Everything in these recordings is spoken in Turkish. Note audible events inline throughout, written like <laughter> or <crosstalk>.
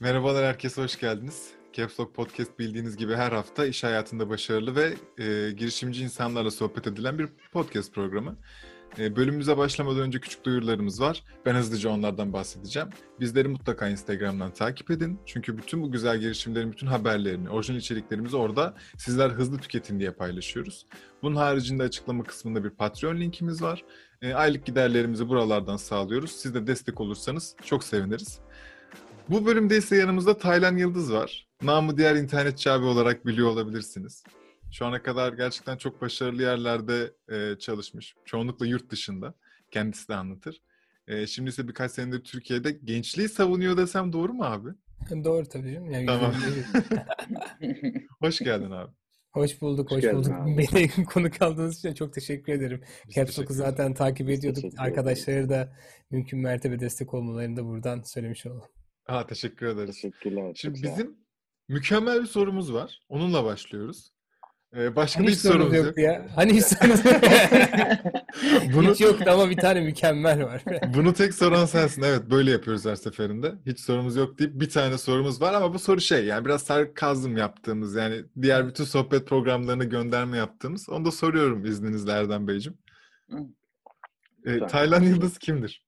Merhabalar herkese hoş geldiniz. Caps Lock Podcast bildiğiniz gibi her hafta iş hayatında başarılı ve e, girişimci insanlarla sohbet edilen bir podcast programı. E, bölümümüze başlamadan önce küçük duyurularımız var. Ben hızlıca onlardan bahsedeceğim. Bizleri mutlaka Instagram'dan takip edin. Çünkü bütün bu güzel girişimlerin bütün haberlerini, orijinal içeriklerimizi orada sizler hızlı tüketin diye paylaşıyoruz. Bunun haricinde açıklama kısmında bir Patreon linkimiz var. E, aylık giderlerimizi buralardan sağlıyoruz. Siz de destek olursanız çok seviniriz. Bu bölümde ise yanımızda Taylan Yıldız var. Namı diğer internetçi abi olarak biliyor olabilirsiniz. Şu ana kadar gerçekten çok başarılı yerlerde e, çalışmış. Çoğunlukla yurt dışında. Kendisi de anlatır. E, şimdi ise birkaç senedir Türkiye'de gençliği savunuyor desem doğru mu abi? <laughs> Doğru tabii canım. Yani Tamam. <laughs> Hoş geldin abi. Hoş bulduk, Hoş hoş, bulduk. abi. Beni <laughs> konuk aldığınız için çok teşekkür ederim. Biz Caps teşekkür Lock'u ederiz. zaten takip ediyorduk. Arkadaşları da mümkün mertebe destek olmalarını da buradan söylemiş olalım. <laughs> Ha, teşekkür ederiz. Teşekkürler. Şimdi bizim mükemmel bir sorumuz var. Onunla başlıyoruz. E, başka Hani sorunuz sorumuz yok. yoktu ya? Hani hiç sorunuz <laughs> Bunu- Hiç yoktu ama bir tane mükemmel var. <laughs> Bunu tek soran sensin. Evet böyle yapıyoruz her seferinde. Hiç sorumuz yok deyip bir tane sorumuz var ama bu soru şey yani biraz sarkazm yaptığımız yani diğer bütün sohbet programlarına gönderme yaptığımız. Onu da soruyorum izninizle Erdem Beyciğim. Ee. Taylan Yıldız kimdir?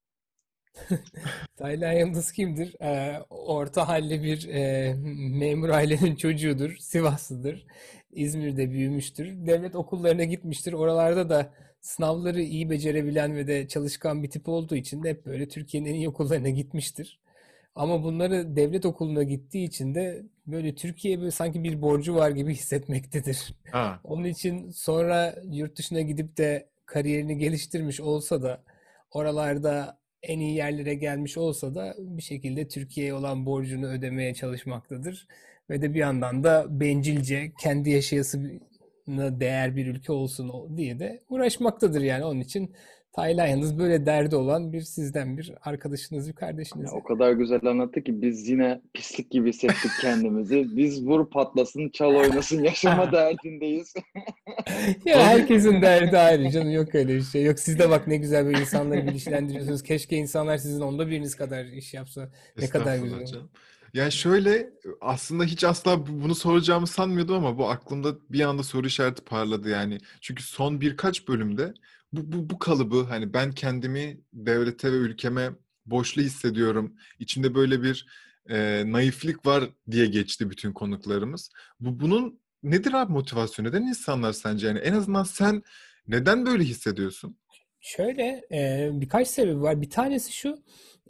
<laughs> Taylan Yıldız kimdir? Ee, orta halli bir e, memur ailenin çocuğudur. Sivaslıdır. İzmir'de büyümüştür. Devlet okullarına gitmiştir. Oralarda da sınavları iyi becerebilen ve de çalışkan bir tip olduğu için de hep böyle Türkiye'nin en iyi okullarına gitmiştir. Ama bunları devlet okuluna gittiği için de böyle Türkiye'ye böyle sanki bir borcu var gibi hissetmektedir. Ha, Onun için sonra yurt dışına gidip de kariyerini geliştirmiş olsa da oralarda en iyi yerlere gelmiş olsa da bir şekilde Türkiye'ye olan borcunu ödemeye çalışmaktadır. Ve de bir yandan da bencilce kendi yaşayasına değer bir ülke olsun diye de uğraşmaktadır yani. Onun için Taylan yalnız böyle derdi olan bir sizden bir arkadaşınız, bir kardeşiniz. Ya, o kadar güzel anlattı ki biz yine pislik gibi hissettik kendimizi. <laughs> Biz vur patlasın, çal oynasın, yaşama <laughs> derdindeyiz. <laughs> Ya herkesin derdi ayrı canım yok öyle bir şey. Yok siz de bak ne güzel böyle insanları bilinçlendiriyorsunuz. Keşke insanlar sizin onda biriniz kadar iş yapsa. Ne kadar güzel. canım. Yani şöyle aslında hiç asla bu- bunu soracağımı sanmıyordum ama bu aklımda bir anda soru işareti parladı yani. Çünkü son birkaç bölümde bu, bu, bu kalıbı hani ben kendimi devlete ve ülkeme borçlu hissediyorum. İçimde böyle bir e, naiflik var diye geçti bütün konuklarımız. Bu bunun nedir abi motivasyonu? Neden insanlar sence yani en azından sen neden böyle hissediyorsun? Şöyle e, birkaç sebebi var. Bir tanesi şu.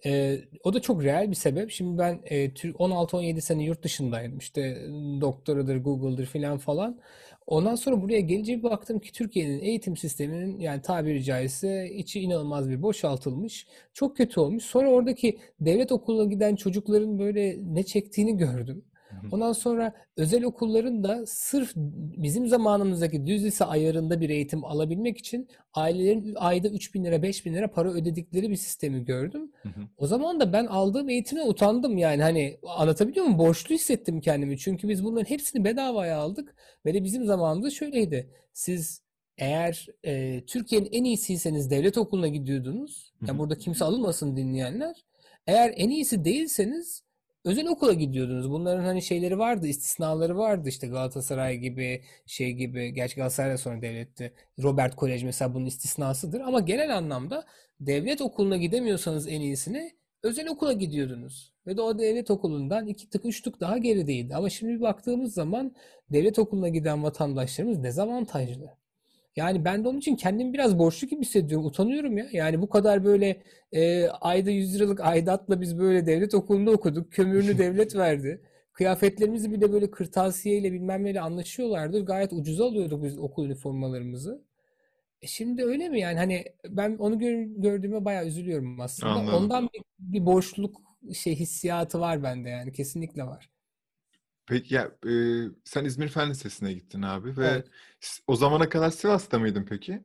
e, o da çok reel bir sebep. Şimdi ben e, Tür- 16-17 sene yurt dışındaydım. İşte doktoradır, Google'dır filan falan. Ondan sonra buraya gelince bir baktım ki Türkiye'nin eğitim sisteminin yani tabiri caizse içi inanılmaz bir boşaltılmış. Çok kötü olmuş. Sonra oradaki devlet okuluna giden çocukların böyle ne çektiğini gördüm. <laughs> Ondan sonra özel okulların da sırf bizim zamanımızdaki düz lise ayarında bir eğitim alabilmek için ailelerin ayda 3 bin lira 5 bin lira para ödedikleri bir sistemi gördüm. Hı hı. O zaman da ben aldığım eğitime utandım yani hani anlatabiliyor muyum? Borçlu hissettim kendimi. Çünkü biz bunların hepsini bedavaya aldık ve de bizim zamanımızda şöyleydi. Siz eğer e, Türkiye'nin en iyisiyseniz devlet okuluna gidiyordunuz. Ya hı. burada kimse alınmasın dinleyenler. Eğer en iyisi değilseniz özel okula gidiyordunuz. Bunların hani şeyleri vardı, istisnaları vardı. İşte Galatasaray gibi, şey gibi. Gerçi Galatasaray sonra devletti. Robert Kolej mesela bunun istisnasıdır. Ama genel anlamda devlet okuluna gidemiyorsanız en iyisini özel okula gidiyordunuz. Ve de o devlet okulundan iki tık üç tık daha gerideydi. Ama şimdi baktığımız zaman devlet okuluna giden vatandaşlarımız dezavantajlı. Yani ben de onun için kendimi biraz borçlu gibi hissediyorum. Utanıyorum ya. Yani bu kadar böyle e, ayda 100 liralık aidatla biz böyle devlet okulunda okuduk. Kömürünü <laughs> devlet verdi. Kıyafetlerimizi bile böyle kırtasiyeyle bilmem neyle anlaşıyorlardı. Gayet ucuza alıyorduk biz okul üniformalarımızı. E şimdi öyle mi yani? Hani ben onu gör- gördüğüme bayağı üzülüyorum aslında. Anladım. Ondan bir, bir borçluluk şey hissiyatı var bende yani. Kesinlikle var. Peki ya e, sen İzmir Fen Lisesi'ne gittin abi ve Evet. o zamana kadar Sivas'ta mıydın peki?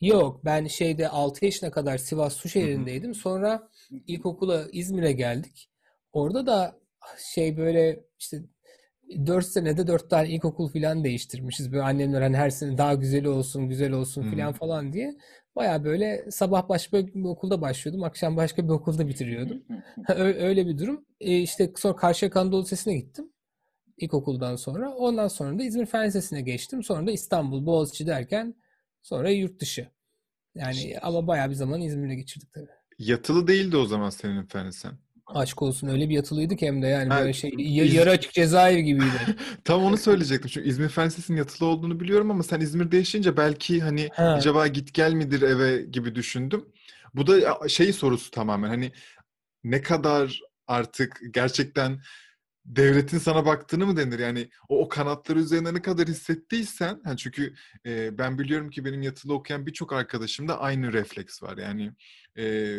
Yok ben şeyde 6 yaşına kadar Sivas. Suşehir'indeydim. Sonra ilkokula İzmir'e geldik. Orada da şey böyle işte 4 senede 4 tane ilkokul falan değiştirmişiz. Böyle annemler hani her sene daha güzeli olsun, güzel olsun falan falan diye. Baya böyle sabah başka bir okulda başlıyordum, akşam başka bir okulda bitiriyordum. <laughs> Öyle bir durum. E işte sonra Karşıyaka Anadolu Lisesi'ne gittim. İlkokuldan sonra. Ondan sonra da İzmir Fen Lisesi'ne geçtim. Sonra da İstanbul, Boğaziçi derken sonra yurt dışı. Yani ama bayağı bir zaman İzmir'de geçirdik tabii. Yatılı değildi o zaman senin fen sen. Aşk olsun öyle bir yatılıydı ki hem de yani Ha, böyle şey İz- yarı açık cezaevi gibiydi. <laughs> Tam onu söyleyecektim. Çünkü İzmir Fen Lisesi'nin yatılı olduğunu biliyorum ama sen İzmir'de yaşayınca belki hani Ha. acaba git gel midir eve gibi düşündüm. Bu da şey sorusu tamamen hani ne kadar artık gerçekten devletin sana baktığını mı denir? Yani o, o kanatları üzerine ne kadar hissettiysen hani çünkü e, ben biliyorum ki benim yatılı okuyan birçok arkadaşımda aynı refleks var. Yani e,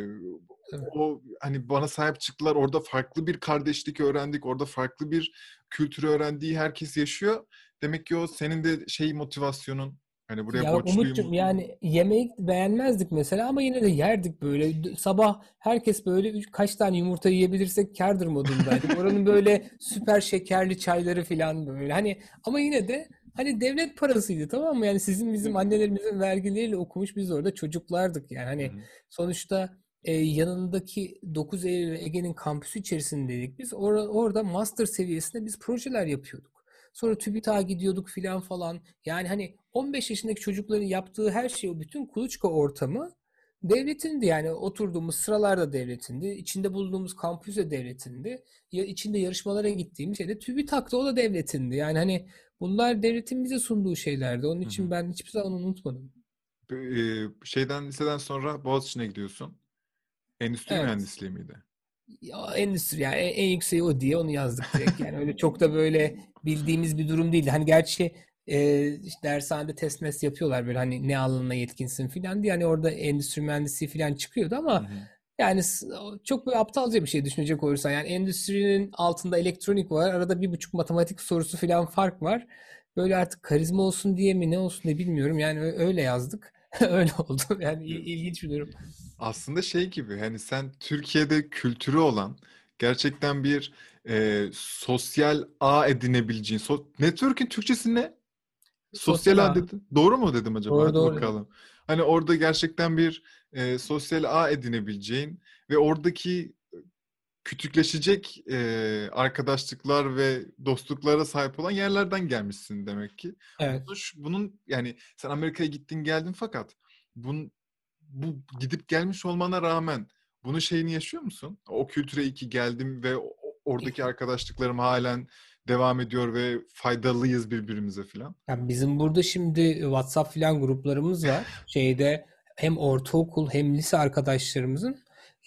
o hani bana sahip çıktılar. Orada farklı bir kardeşlik öğrendik. Orada farklı bir kültürü öğrendiği herkes yaşıyor. Demek ki o senin de şey motivasyonun hani buraya Ya. Umut'cum yani yemeği beğenmezdik mesela ama yine de yerdik böyle. Sabah herkes böyle üç, kaç tane yumurta yiyebilirsek kârdır modundaydık. <laughs> Oranın böyle süper şekerli çayları falan böyle. Hani ama yine de hani devlet parasıydı tamam mı? Yani sizin bizim annelerimizin vergileriyle okumuş biz orada çocuklardık yani. Hani sonuçta e, yanındaki 9 Eylül Ege'nin kampüsü içerisindeydik. Biz or- orada master seviyesinde biz projeler yapıyorduk. Sonra TÜBİTAK'a gidiyorduk filan falan. Yani hani 15 yaşındaki çocukların yaptığı her şey, o bütün kuluçka ortamı devletindi. Yani oturduğumuz sıralarda devletindi. içinde bulunduğumuz kampüs de devletindi. Ya içinde yarışmalara gittiğimiz şey de TÜBİTAK'ta o da devletindi. Yani hani bunlar devletin bize sunduğu şeylerdi. Onun için hı. ben hiçbir zaman unutmadım. E, şeyden liseden sonra Boğaziçi'ne gidiyorsun. Endüstri Evet. mühendisliği miydi? Ya endüstri yani en, en yükseği o diye onu yazdık direkt. Yani öyle çok da böyle bildiğimiz bir durum değildi. Hani gerçi e, işte dershanede test mes yapıyorlar böyle hani ne alanına yetkinsin filan diye. Hani orada endüstri mühendisliği filan çıkıyordu ama hı. yani çok böyle aptalca bir şey düşünecek olursan. Yani endüstrinin altında elektronik var. Arada bir buçuk matematik sorusu filan fark var. Böyle artık karizma olsun diye mi ne olsun diye bilmiyorum. Yani öyle yazdık. <laughs> Öyle oldu. Yani il- ilginç bir durum. Aslında şey gibi hani sen Türkiye'de kültürü olan gerçekten bir e, sosyal ağ edinebileceğin so network'ün Türkçesi ne? Sosyal Sosyal ağ dedin. Doğru mu dedim acaba? Doğru Hadi doğru. bakalım. Hani orada gerçekten bir e, sosyal ağ edinebileceğin ve oradaki küçükleşecek e, arkadaşlıklar ve dostluklara sahip olan yerlerden gelmişsin demek ki. Evet. Bunun, yani sen Amerika'ya gittin geldin fakat bunun bu gidip gelmiş olmana rağmen bunun şeyini yaşıyor musun? O kültüre iyi ki geldim ve oradaki arkadaşlıklarım halen devam ediyor ve faydalıyız birbirimize falan. Yani bizim burada şimdi WhatsApp filan gruplarımız var. <laughs> Şeyde hem ortaokul hem lise arkadaşlarımızın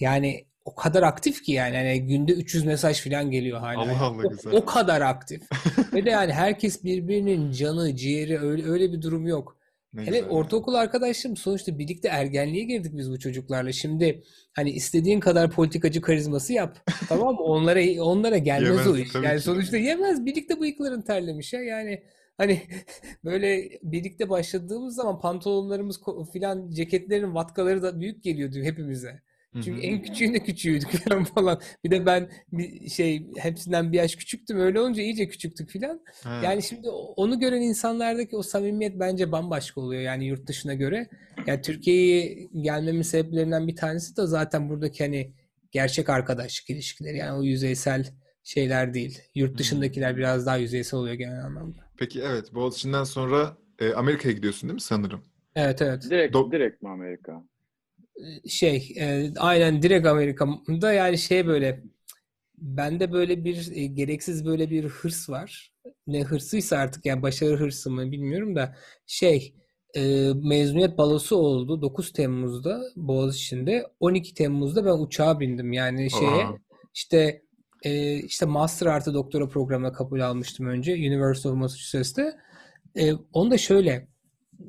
yani o kadar aktif ki yani hani günde 300 mesaj filan geliyor hala. Allah Yani Allah o, güzel. o kadar aktif. <laughs> Ve de yani herkes birbirinin canı, ciğeri öyle öyle bir durum yok. Ne Hele ortaokul arkadaşlarım sonuçta birlikte ergenliğe girdik biz bu çocuklarla. Şimdi hani istediğin kadar politikacı karizması yap. <laughs> Tamam mı? Onlara onlara gelmez Yemez, o iş. Yani ki. sonuçta yemez. Birlikte bıyıkların terlemiş ya. Yani hani <laughs> böyle birlikte başladığımız zaman pantolonlarımız filan ceketlerin vatkaları da büyük geliyordu hepimize. Çünkü hı. en küçüğün de küçüğüydük falan <laughs> falan. Bir de ben bir şey hepsinden bir yaş küçüktüm. Öyle olunca iyice küçüktük filan. Ha. Yani şimdi onu gören insanlardaki o samimiyet bence bambaşka oluyor yani yurt dışına göre. Yani Türkiye'ye gelmemin sebeplerinden bir tanesi de zaten buradaki hani gerçek arkadaşlık ilişkileri. Yani o yüzeysel şeyler değil. Yurt dışındakiler biraz daha yüzeysel oluyor genel anlamda. Peki evet Boğaziçi'nden sonra e, Amerika'ya gidiyorsun değil mi sanırım? Evet evet. Direkt, Do- direkt mi Amerika? Şey e, aynen direkt Amerika'da yani şey böyle bende böyle bir e, gereksiz böyle bir hırs var. Ne hırsıysa artık yani başarı hırsı mı bilmiyorum da şey e, mezuniyet balosu oldu 9 Temmuz'da Boğaziçi'nde 12 Temmuz'da ben uçağa bindim yani şeye Aa. işte e, işte master artı doktora programına kabul almıştım önce University of Massachusetts'te. E, onu da şöyle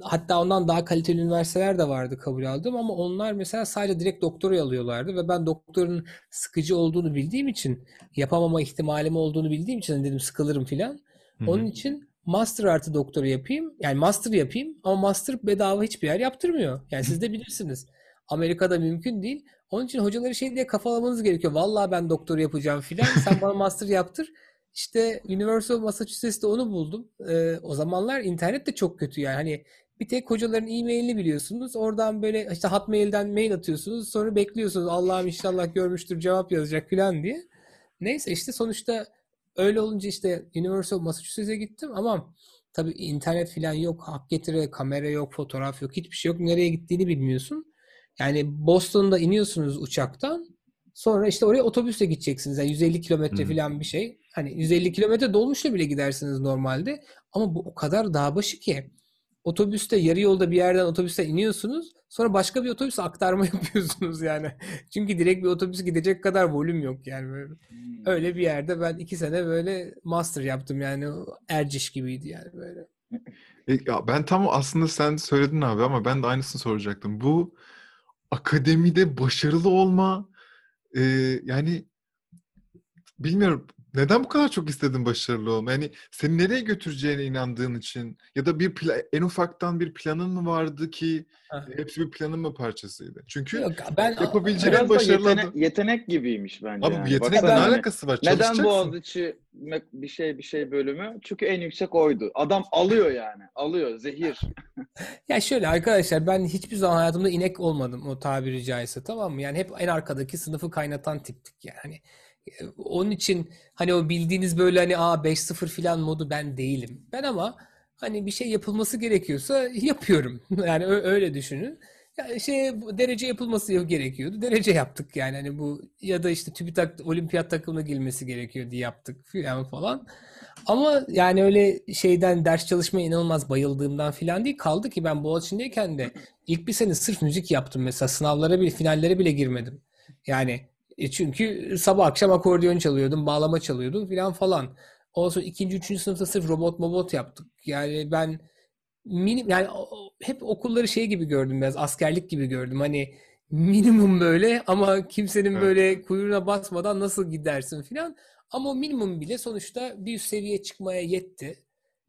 hatta ondan daha kaliteli üniversiteler de vardı kabul aldım ama onlar mesela sadece direkt doktorayı alıyorlardı ve ben doktorun sıkıcı olduğunu bildiğim için yapamama ihtimalim olduğunu bildiğim için hani dedim sıkılırım filan. Onun için master artı doktora yapayım. Yani master yapayım ama master bedava hiçbir yer yaptırmıyor. Yani siz de bilirsiniz. Amerika'da mümkün değil. Onun için hocaları şey diye kafalamanız gerekiyor. Vallahi ben doktor yapacağım filan. Sen bana master yaptır. işte Universal Massachusetts'te onu buldum. Ee, o zamanlar internet de çok kötü yani. Hani bir tek hocaların e-mailini biliyorsunuz. Oradan böyle işte Hotmail'den mail atıyorsunuz. Sonra bekliyorsunuz Allah'ım inşallah görmüştür cevap yazacak falan diye. Neyse işte sonuçta öyle olunca işte Universal Massachusetts'e gittim ama tabii internet falan yok. Hak getire, kamera yok, fotoğraf yok. Hiçbir şey yok. Nereye gittiğini bilmiyorsun. Yani Boston'da iniyorsunuz uçaktan. Sonra işte oraya otobüsle gideceksiniz. Yani 150 kilometre falan bir şey. Hani 150 kilometre dolmuşla bile gidersiniz normalde. Ama bu o kadar dağ başı ki. Otobüste yarı yolda bir yerden otobüste iniyorsunuz. Sonra başka bir otobüse aktarma <laughs> yapıyorsunuz yani. Çünkü direkt bir otobüs gidecek kadar volüm yok yani. Böyle. Hmm. Öyle bir yerde ben iki sene böyle master yaptım yani. Erciş gibiydi yani böyle. <laughs> E, ya ben tam aslında sen söyledin abi ama ben de aynısını soracaktım. Bu akademide başarılı olma e, yani bilmiyorum neden bu kadar çok istedin başarılı olma? Yani seni nereye götüreceğine inandığın için ya da bir pla- en ufaktan bir planın mı vardı ki Ha. hepsi bir planın mı parçasıydı? Çünkü Yok ben yapabileceğin en Biraz da başarılı yetene- adam- yetenek gibiymiş bence. Abi bu yani. yetenekle ne hani alakası var? Neden Çalışacaksın. Boğaziçi bir şey bir şey bölümü? Çünkü en yüksek oydu. Adam alıyor yani. Alıyor. Zehir. <laughs> Ya şöyle arkadaşlar ben hiçbir zaman hayatımda inek olmadım o tabiri caizse tamam mı? Yani hep en arkadaki sınıfı kaynatan tiptik yani. Hani e, onun için hani o bildiğiniz böyle hani aa 5-0 filan modu ben değilim. Ben ama hani bir şey yapılması gerekiyorsa <laughs> yapıyorum. Yani öyle düşünün. Ya şey derece yapılması gerekiyordu. Derece yaptık yani hani bu ya da işte TÜBİTAK olimpiyat takımına girmesi gerekiyordu yaptık filan falan. Ama yani öyle şeyden ders çalışmaya inanılmaz bayıldığımdan filan değil. Kaldı ki ben Boğaziçi'ndeyken de ilk bir sene sırf müzik yaptım mesela. Sınavlara bile, finallere bile girmedim. Yani e, çünkü sabah akşam akordeon çalıyordum, bağlama çalıyordum filan falan. Ondan sonra ikinci, üçüncü sınıfta sırf robot mobot yaptık. Yani ben minim yani hep okulları şey gibi gördüm biraz askerlik gibi gördüm. Hani minimum böyle ama kimsenin Evet. böyle kuyruğuna basmadan nasıl gidersin filan. Ama o minimum bile sonuçta bir üst seviyeye çıkmaya yetti.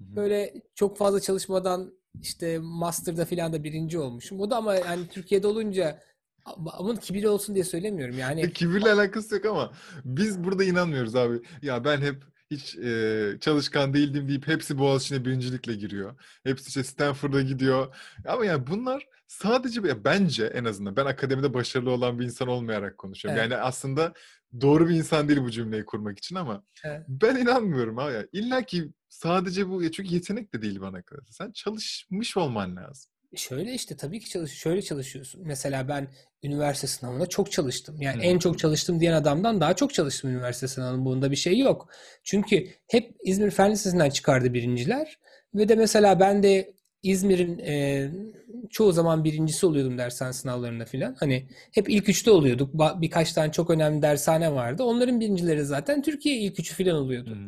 Böyle çok fazla çalışmadan işte master'da filan da birinci olmuşum. O da ama yani Türkiye'de olunca ama kibir olsun diye söylemiyorum. Yani <laughs> Kibirle alakası yok ama biz burada inanmıyoruz abi. Ya ben hep hiç e, çalışkan değildim deyip hepsi Boğaziçi'ne birincilikle giriyor. Hepsi işte Stanford'a gidiyor. Ama yani bunlar sadece ya bence en azından ben akademide başarılı olan bir insan olmayarak konuşuyorum. Evet. Yani aslında doğru bir insan değil bu cümleyi kurmak için ama Evet. ben inanmıyorum abi. İlla ki sadece bu çünkü yetenek de değil bana kalırsa. Sen çalışmış olman lazım. Şöyle işte tabii ki çalış şöyle çalışıyorsun. Mesela ben üniversite sınavına çok çalıştım. Yani Hı. en çok çalıştım diyen adamdan daha çok çalıştım üniversite sınavında. Bunda bir şey yok. Çünkü hep İzmir Fen Lisesi'nden çıkardı birinciler. Ve de mesela ben de İzmir'in e, çoğu zaman birincisi oluyordum dershane sınavlarında filan. Hani hep ilk üçte oluyorduk. Birkaç tane çok önemli dershane vardı. Onların birincileri zaten Türkiye ilk üçü filan oluyordu.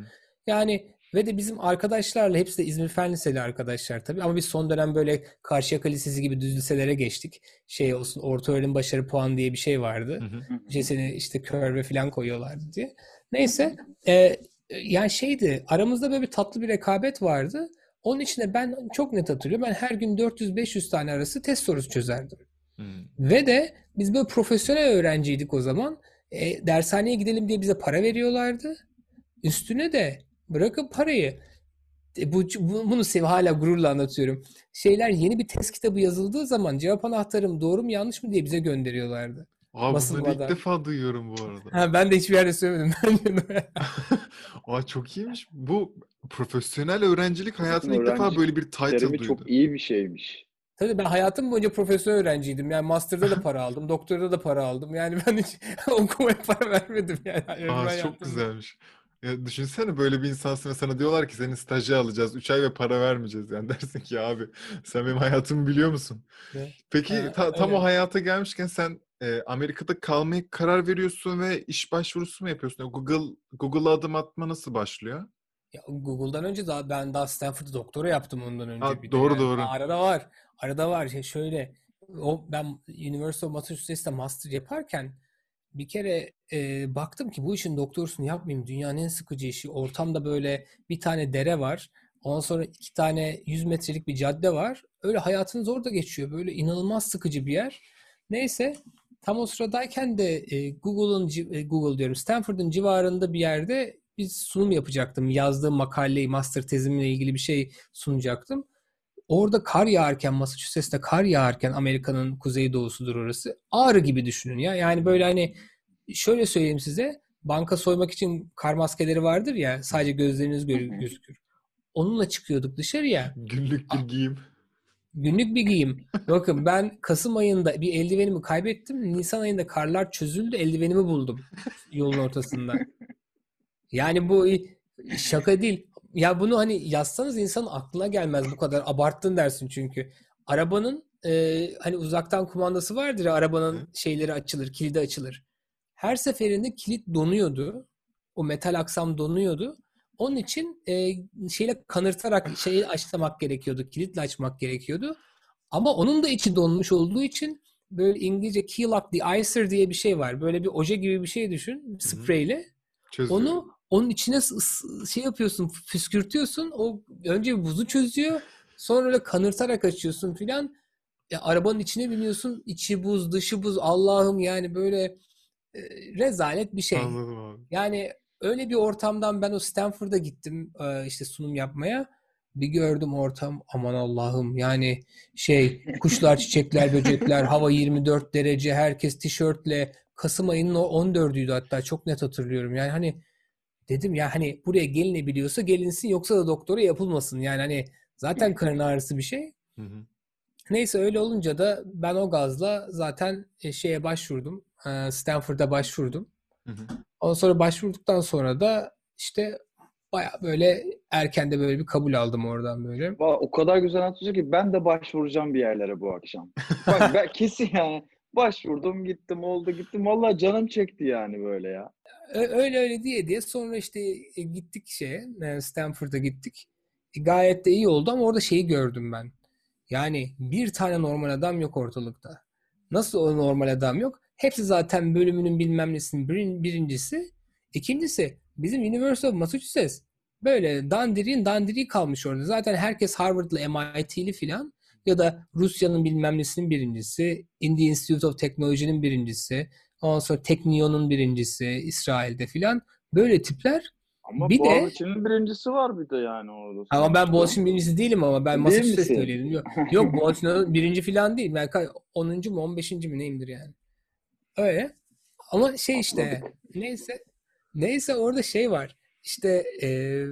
Yani ve de bizim arkadaşlarla hepsi de İzmir Fen Liseli arkadaşlar tabii ama biz son dönem böyle Karşıyaka Lisesi gibi düz liselere geçtik. Şey olsun orta öğrenim başarı puanı diye bir şey vardı. Hı. İşte seni işte körve falan koyuyorlardı diye. Neyse e, yani şeydi aramızda böyle bir tatlı bir rekabet vardı. Onun için de ben çok net hatırlıyorum. Ben her gün 400-500 tane arası test sorusu çözerdim. Hı. Ve de biz böyle profesyonel öğrenciydik o zaman. E, dershaneye gidelim diye bize para veriyorlardı. Üstüne de bırakın parayı. E, bu, bu- bunu size hala gururla anlatıyorum. Şeyler yeni bir test kitabı yazıldığı zaman cevap anahtarım doğru mu yanlış mı diye bize gönderiyorlardı. Abi bunları ilk Basılmadan. defa duyuyorum bu arada. <laughs> Ha, ben de hiçbir yerde söylemedim. <laughs> <laughs> Aa çok iyiymiş. Bu profesyonel öğrencilik hayatımda ilk defa böyle bir title Terimi duydum. çok iyi bir şeymiş. Tabii ben hayatım boyunca profesyonel öğrenciydim. Yani master'da da para aldım, doktorda da para aldım. Yani ben hiç okumaya para vermedim yani. Aa çok güzelmiş. Ya düşünsene böyle bir insansın ve sana diyorlar ki seni staja alacağız. 3 ay ve para vermeyeceğiz. Yani <laughs> dersin ki abi sen benim hayatımı biliyor musun? Evet. Peki Ha, ta- tam öyle. o hayata gelmişken sen e, Amerika'da kalmaya karar veriyorsun ve iş başvurusu mu yapıyorsun? Google Google'a adım atma nasıl başlıyor? Ya Google'dan önce daha ben daha Stanford'da doktora yaptım ondan önce Ha, bir de doğru, yani. doğru. Arada var. Arada var. Şey şöyle o ben University of Massachusetts'te master yaparken bir kere e, baktım ki bu işin doktorusunu yapmayayım. Dünyanın en sıkıcı işi. Ortamda böyle bir tane dere var. Ondan sonra iki tane 100 metrelik bir cadde var. Öyle hayatınız orada geçiyor. Böyle inanılmaz sıkıcı bir yer. Neyse tam o sıradayken de e, Google'ın e, Google diyorum Stanford'ın civarında bir yerde bir sunum yapacaktım. Yazdığım makaleyi, master tezimle ilgili bir şey sunacaktım. Orada kar yağarken, Massachusetts'te kar yağarken Amerika'nın kuzeydoğusudur orası. Ağrı gibi düşünün ya. Yani böyle hani şöyle söyleyeyim size. Banka soymak için kar maskeleri vardır ya. Sadece gözleriniz gözükür. Onunla çıkıyorduk dışarıya. Günlük bir giyim. Günlük bir giyim. Bakın ben Kasım ayında bir eldivenimi kaybettim. Nisan ayında karlar çözüldü. Eldivenimi buldum yolun ortasında. Yani bu şaka değil. Ya bunu hani yazsanız insanın aklına gelmez bu kadar. Abarttın dersin çünkü. Arabanın e, hani uzaktan kumandası vardır ya arabanın şeyleri açılır, kilidi açılır. Her seferinde kilit donuyordu. O metal aksam donuyordu. Onun için e, şeyle kanırtarak şeyi açmak gerekiyordu. Kilitle açmak gerekiyordu. Ama onun da içi donmuş olduğu için böyle İngilizce key lock de-icer diye bir şey var. Böyle bir oje gibi bir şey düşün. Spreyle. Çözüyor. Onu onun içine şey yapıyorsun, püskürtüyorsun. O önce buzu çözüyor. Sonra öyle kanırtarak açıyorsun filan. Ya, arabanın içine biniyorsun. içi buz, dışı buz. Allah'ım yani böyle e, rezalet bir şey. Anladım abi. Yani öyle bir ortamdan ben o Stanford'a gittim e, işte sunum yapmaya. Bir gördüm ortam aman Allah'ım yani şey kuşlar, çiçekler, böcekler, hava 24 derece, herkes tişörtle. Kasım ayının o 14'üydü hatta çok net hatırlıyorum. Yani hani dedim ya hani buraya gelinebiliyorsa gelinsin yoksa da doktora yapılmasın. Yani hani zaten karın ağrısı bir şey. Hı hı. Neyse öyle olunca da ben o gazla zaten e, şeye başvurdum. E, Stanford'a başvurdum. Hı hı. Ondan sonra başvurduktan sonra da işte baya böyle erken de böyle bir kabul aldım oradan böyle. Va- O kadar güzel anlatıyor ki ben de başvuracağım bir yerlere bu akşam. Bak ben <laughs> kesin yani başvurdum gittim oldu gittim. Vallahi canım çekti yani böyle ya. Öyle öyle diye diye sonra işte e, gittik şeye e, Stanford'a gittik. E, Gayet de iyi oldu ama orada şeyi gördüm ben. Yani bir tane normal adam yok ortalıkta. Nasıl o normal adam yok? Hepsi zaten bölümünün bilmem nesinin birin- birincisi. İkincisi bizim University of Massachusetts böyle dandiriğin dandiriği kalmış orada. Zaten herkes Harvard'lı MIT'li filan ya da Rusya'nın bilmem nesinin birincisi, Indian Institute of Technology'nin birincisi, ondan sonra Teknion'un birincisi İsrail'de filan. Böyle tipler. Ama Bir de- Boğaziçi'nin birincisi var bir de yani orada. Ama ben. Boğaziçi'nin birincisi değilim ama ben Massachusetts öyleydim. Yok, yok Boğaziçi'nin birinci filan değil. Ben ka- 10. mu 15. mi neyimdir yani. Öyle. Ama şey işte neyse neyse orada şey var. İşte e,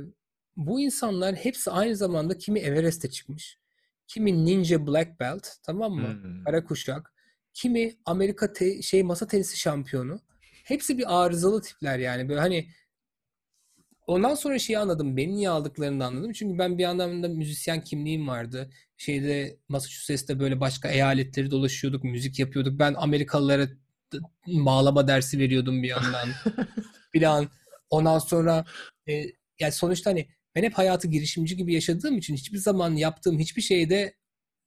bu insanlar hepsi aynı zamanda kimi Everest'e çıkmış. Kimi Ninja Black Belt tamam mı? Hmm. Kara kuşak. Kimi Amerika te- şey masa tenisi şampiyonu. Hepsi bir arızalı tipler yani. Böyle hani ondan sonra şeyi anladım. Beni niye aldıklarını anladım. Çünkü ben bir yandan da müzisyen kimliğim vardı. Şeyde Massachusetts'te böyle başka eyaletleri dolaşıyorduk. Müzik yapıyorduk. Ben Amerikalılara bağlama dersi veriyordum bir yandan. <laughs> Filan. Ondan sonra e, yani sonuçta hani ben hep hayatı girişimci gibi yaşadığım için hiçbir zaman yaptığım hiçbir şeyde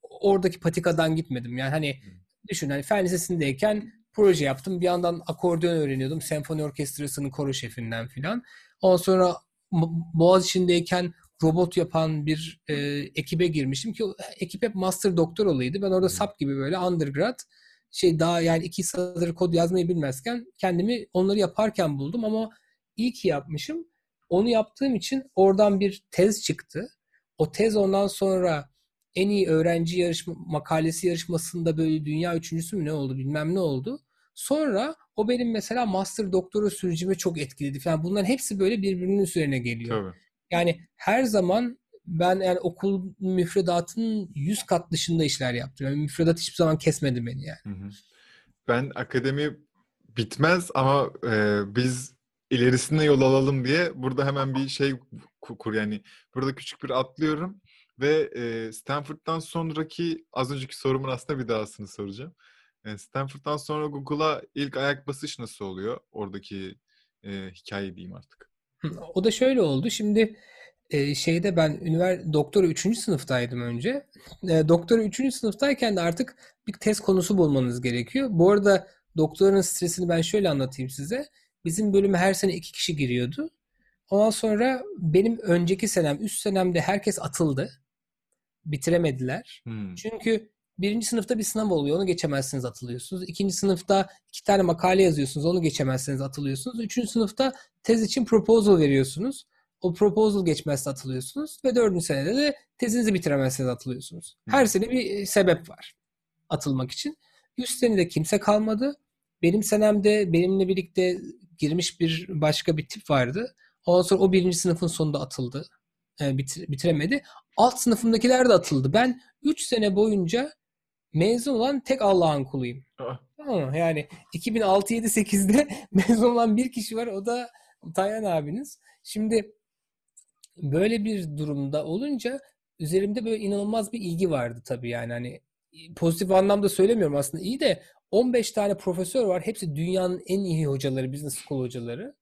oradaki patikadan gitmedim. Yani hani düşün hani fen lisesindeyken proje yaptım. Bir yandan akordeon öğreniyordum. Senfoni orkestrasının koro şefinden filan. Ondan sonra Boğaziçi'ndeyken robot yapan bir e, ekibe girmiştim ki ekip hep master doktor olaydı. Ben orada sap gibi böyle undergrad şey daha yani iki satır kod yazmayı bilmezken kendimi onları yaparken buldum ama iyi ki yapmışım. Onu yaptığım için oradan bir tez çıktı. O tez ondan sonra en iyi öğrenci yarışma makalesi yarışmasında böyle dünya üçüncüsü mü ne oldu bilmem ne oldu. Sonra o benim mesela master doktora sürecimi çok etkiledi falan. Bunların hepsi böyle birbirinin üzerine geliyor. Tabii. Yani her zaman ben yani okul müfredatının 100 kat dışında işler yaptım. Yani müfredat hiçbir zaman kesmedi beni yani. Hı hı. Ben akademi bitmez ama e, biz ilerisine yol alalım diye burada hemen bir şey ku- kur yani burada küçük bir atlıyorum ve e, Stanford'dan sonraki az önceki sorumun aslında bir dahasını soracağım. E, Stanford'dan sonra Google'a ilk ayak basış nasıl oluyor? Oradaki e, hikaye diyeyim artık. O da şöyle oldu. Şimdi e, şeyde ben ünivers doktora 3. sınıftaydım önce. E, doktora 3. sınıftayken de artık bir tez konusu bulmanız gerekiyor. Bu arada doktoranın stresini ben şöyle anlatayım size. Bizim bölüme her sene iki kişi giriyordu. Ondan sonra benim önceki senem, üst senemde herkes atıldı. Bitiremediler. Hmm. Çünkü birinci sınıfta bir sınav oluyor. Onu geçemezsiniz atılıyorsunuz. İkinci sınıfta iki tane makale yazıyorsunuz. Onu geçemezseniz atılıyorsunuz. Üçüncü sınıfta tez için proposal veriyorsunuz. O proposal geçmezse atılıyorsunuz. Ve dördüncü senede de tezinizi bitiremezseniz atılıyorsunuz. Her sene bir e, sebep var atılmak için. Üst senede kimse kalmadı. Benim senemde benimle birlikte girmiş bir başka bir tip vardı. Ondan sonra o birinci sınıfın sonunda atıldı. E, bitir, bitiremedi. Alt sınıfındakiler de atıldı. Ben 3 sene boyunca mezun olan tek Allah'ın kuluyum. Ah. Tamam mı? Yani 2006 7 8'de mezun olan bir kişi var. O da Taylan abiniz. Şimdi böyle bir durumda olunca üzerimde böyle inanılmaz bir ilgi vardı tabii yani hani pozitif anlamda söylemiyorum aslında iyi de 15 tane profesör var. Hepsi dünyanın en iyi hocaları, business school hocaları.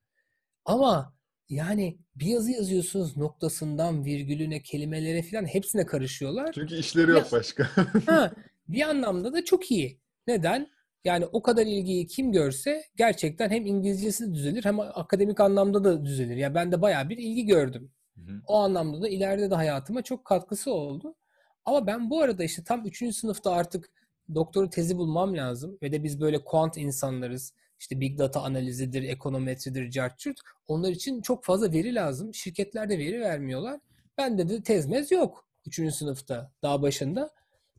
Ama yani bir yazı yazıyorsunuz noktasından virgülüne, kelimelere falan hepsine karışıyorlar. Çünkü işleri yok Biraz- başka. <laughs> Ha, bir anlamda da çok iyi. Neden? Yani o kadar ilgiyi kim görse gerçekten hem İngilizcesi düzelir hem akademik anlamda da düzelir. Ya ben de bayağı bir ilgi gördüm. Hı hı. O anlamda da ileride de hayatıma çok katkısı oldu. Ama ben bu arada işte tam 3. sınıfta artık doktora tezi bulmam lazım. Ve de biz böyle quant insanlarız. İşte big data analizidir, ekonometridir, cart curt. Onlar için çok fazla veri lazım. Şirketler de veri vermiyorlar. Bende de tezmez yok 3. sınıfta daha başında.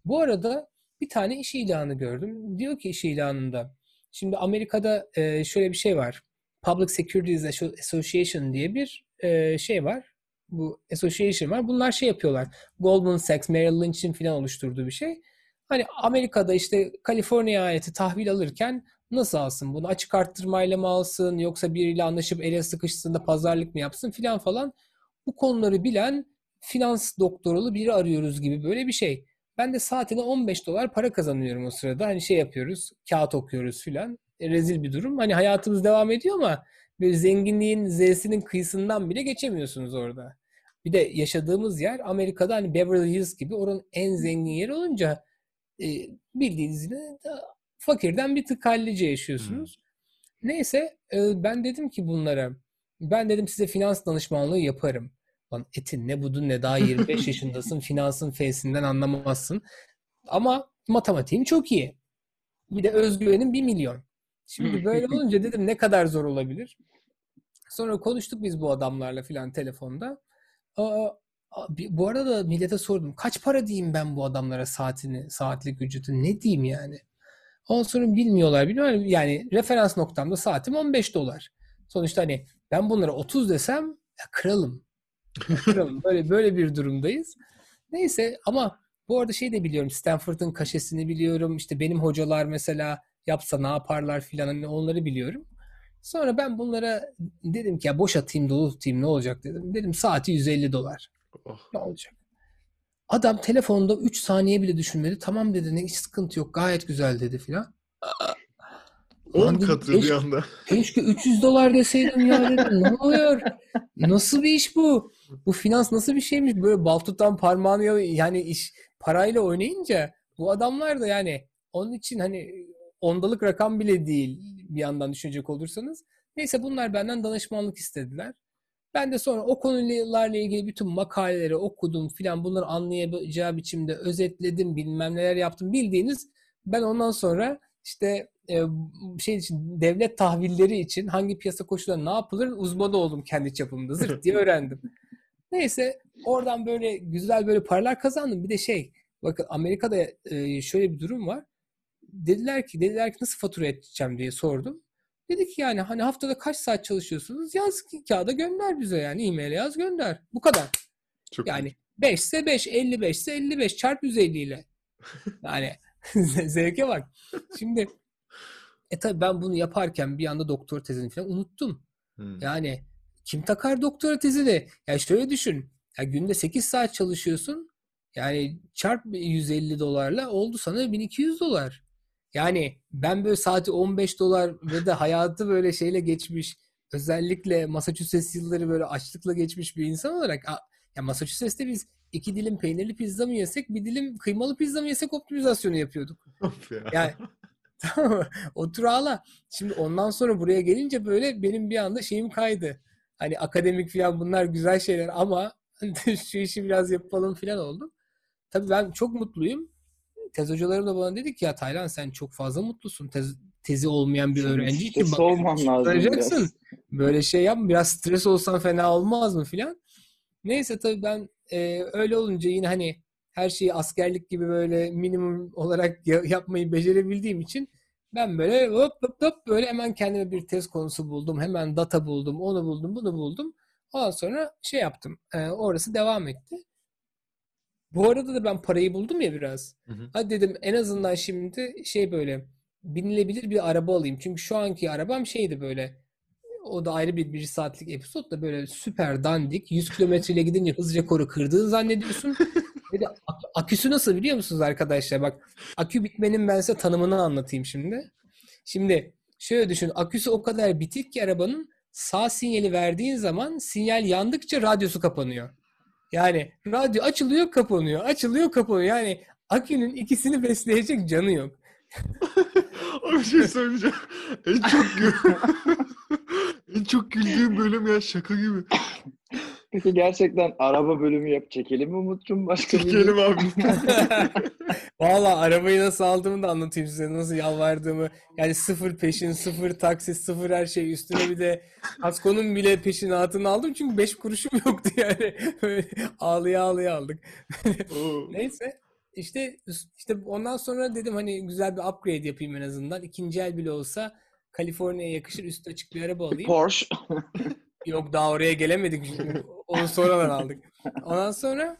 Bu arada bir tane iş ilanı gördüm. Diyor ki iş ilanında. Şimdi Amerika'da e, şöyle bir şey var. Public Securities Association diye bir e, şey var. Bu association var. Bunlar şey yapıyorlar. Goldman Sachs, Merrill Lynch'in falan oluşturduğu bir şey. Hani Amerika'da işte Kaliforniya eyaleti tahvil alırken nasıl alsın? Bunu açık arttırmayla mı alsın? Yoksa biriyle anlaşıp ele sıkıştığında pazarlık mı yapsın filan falan. Bu konuları bilen finans doktoralı biri arıyoruz gibi böyle bir şey. Ben de saatine 15 dolar para kazanıyorum o sırada. Hani şey yapıyoruz, kağıt okuyoruz filan. E, rezil bir durum. Hani hayatımız devam ediyor ama böyle zenginliğin z'sinin kıyısından bile geçemiyorsunuz orada. Bir de yaşadığımız yer Amerika'da hani Beverly Hills gibi oranın en zengin yeri olunca e, bildiğiniz gibi fakirden bir tık hallice yaşıyorsunuz. Neyse e, ben dedim ki bunlara ben dedim size finans danışmanlığı yaparım. Lan etin ne budun ne daha 25 <laughs> yaşındasın finansın fesinden anlamazsın. Ama matematiğim çok iyi. Bir de özgüvenim 1 milyon. Şimdi <laughs> böyle olunca dedim ne kadar zor olabilir. Sonra konuştuk biz bu adamlarla filan telefonda. Aa, bu arada millete sordum. Kaç para diyeyim ben bu adamlara saatini, saatlik ücreti ne diyeyim yani? Ondan sonra bilmiyorlar. Bilmiyorlar. Yani referans noktamda saatim 15 dolar. Sonuçta hani ben bunlara 30 desem ya kralım. Ya kralım. Böyle böyle bir durumdayız. Neyse ama bu arada şey de biliyorum. Stanford'ın kaşesini biliyorum. İşte benim hocalar mesela yapsa ne yaparlar filan hani onları biliyorum. Sonra ben bunlara dedim ki ya boş atayım dolu tutayım ne olacak dedim. Dedim saati 150 dolar. Oh. Ne olacak? Adam telefonda 3 saniye bile düşünmedi. Tamam dedi ne hiç sıkıntı yok gayet güzel dedi filan. Aa, 10 lan dedim, katı bir anda. Keşke 300 dolar deseydim ya dedim. Ne oluyor? Nasıl bir iş bu? Bu finans nasıl bir şeymiş? Böyle bal tutan parmağını yani iş parayla oynayınca bu adamlar da yani onun için hani ondalık rakam bile değil bir yandan düşünecek olursanız. Neyse bunlar benden danışmanlık istediler. Ben de sonra o konularla ilgili bütün makaleleri okudum filan bunları anlayacağı biçimde özetledim bilmem neler yaptım bildiğiniz ben ondan sonra işte e, şey için devlet tahvilleri için hangi piyasa koşulları ne yapılır uzmanı oldum kendi çapımda zırt diye <laughs> öğrendim. Neyse oradan böyle güzel böyle paralar kazandım. Bir de şey bakın Amerika'da e, şöyle bir durum var. Dediler ki dediler ki nasıl fatura edeceğim diye sordum. Dedi ki yani hani haftada kaç saat çalışıyorsunuz? Yaz kağıda gönder bize yani e-mail yaz gönder. Bu kadar. Çok Yani 5 ise 5, 55 ise 55 çarp 150 ile. <laughs> Yani <laughs> zevke bak. Şimdi e tabii ben bunu yaparken bir anda doktor tezini falan unuttum. Hmm. Yani kim takar doktora tezini? Ya şöyle düşün. Ya günde 8 saat çalışıyorsun. Yani çarp 150 dolarla oldu sana 1200 dolar. Yani ben böyle saati 15 dolar ve de hayatı böyle şeyle geçmiş özellikle Massachusetts yılları böyle açlıkla geçmiş bir insan olarak ya Massachusetts'te biz iki dilim peynirli pizza mı yesek bir dilim kıymalı pizza mı yesek optimizasyonu yapıyorduk. <laughs> Ya. Yani tamam? Otur ağla. Şimdi ondan sonra buraya gelince böyle benim bir anda şeyim kaydı. Hani akademik falan bunlar güzel şeyler ama <laughs> şu işi biraz yapalım falan oldu. Tabii ben çok mutluyum. Tez hocalarım da bana dedi ki ya Taylan sen çok fazla mutlusun. Tez, tezi olmayan bir öğrenci için Stres bak olman lazım biraz. Böyle şey yapma biraz stres olsan fena olmaz mı filan. Neyse tabii ben e, öyle olunca yine hani her şeyi askerlik gibi böyle minimum olarak ya- yapmayı becerebildiğim için ben böyle hop hop hop böyle hemen kendime bir tez konusu buldum. Hemen data buldum, onu buldum, bunu buldum. Ondan sonra şey yaptım. E, orası devam etti. Bu arada da ben parayı buldum ya biraz. Hı hı. Hadi dedim en azından şimdi şey böyle binilebilir bir araba alayım. Çünkü şu anki arabam şeydi böyle o da ayrı bir bir saatlik episod da böyle süper dandik. 100 kilometreyle gidince hız rekoru kırdığını zannediyorsun. <laughs> Ve de ak- aküsü nasıl biliyor musunuz arkadaşlar? Bak akü bitmenin ben size tanımını anlatayım şimdi. Şimdi şöyle düşün. Aküsü o kadar bitik ki arabanın sağ sinyali verdiğin zaman sinyal yandıkça radyosu kapanıyor. Yani radyo açılıyor kapanıyor. Açılıyor kapanıyor. Yani akünün ikisini besleyecek canı yok. <laughs> Abi bir şey söyleyeceğim. En çok gü- <laughs> en çok güldüğüm bölüm ya şaka gibi. Peki gerçekten araba bölümü yap çekelim mi Umut'cum? Başka bir Çekelim abi. <laughs> Valla arabayı nasıl aldığımı da anlatayım size. Nasıl yalvardığımı. Yani sıfır peşin, sıfır taksit, sıfır her şey. Üstüne bir de kaskonun bile peşinatını aldım. Çünkü beş kuruşum yoktu yani. <laughs> Böyle ağlıya ağlıya aldık. <laughs> Neyse. işte işte ondan sonra dedim hani güzel bir upgrade yapayım en azından. İkinci el bile olsa Kaliforniya'ya yakışır üstü açık bir araba alayım. Porsche. Yok daha oraya gelemedik. <laughs> Onu sonradan aldık. Ondan sonra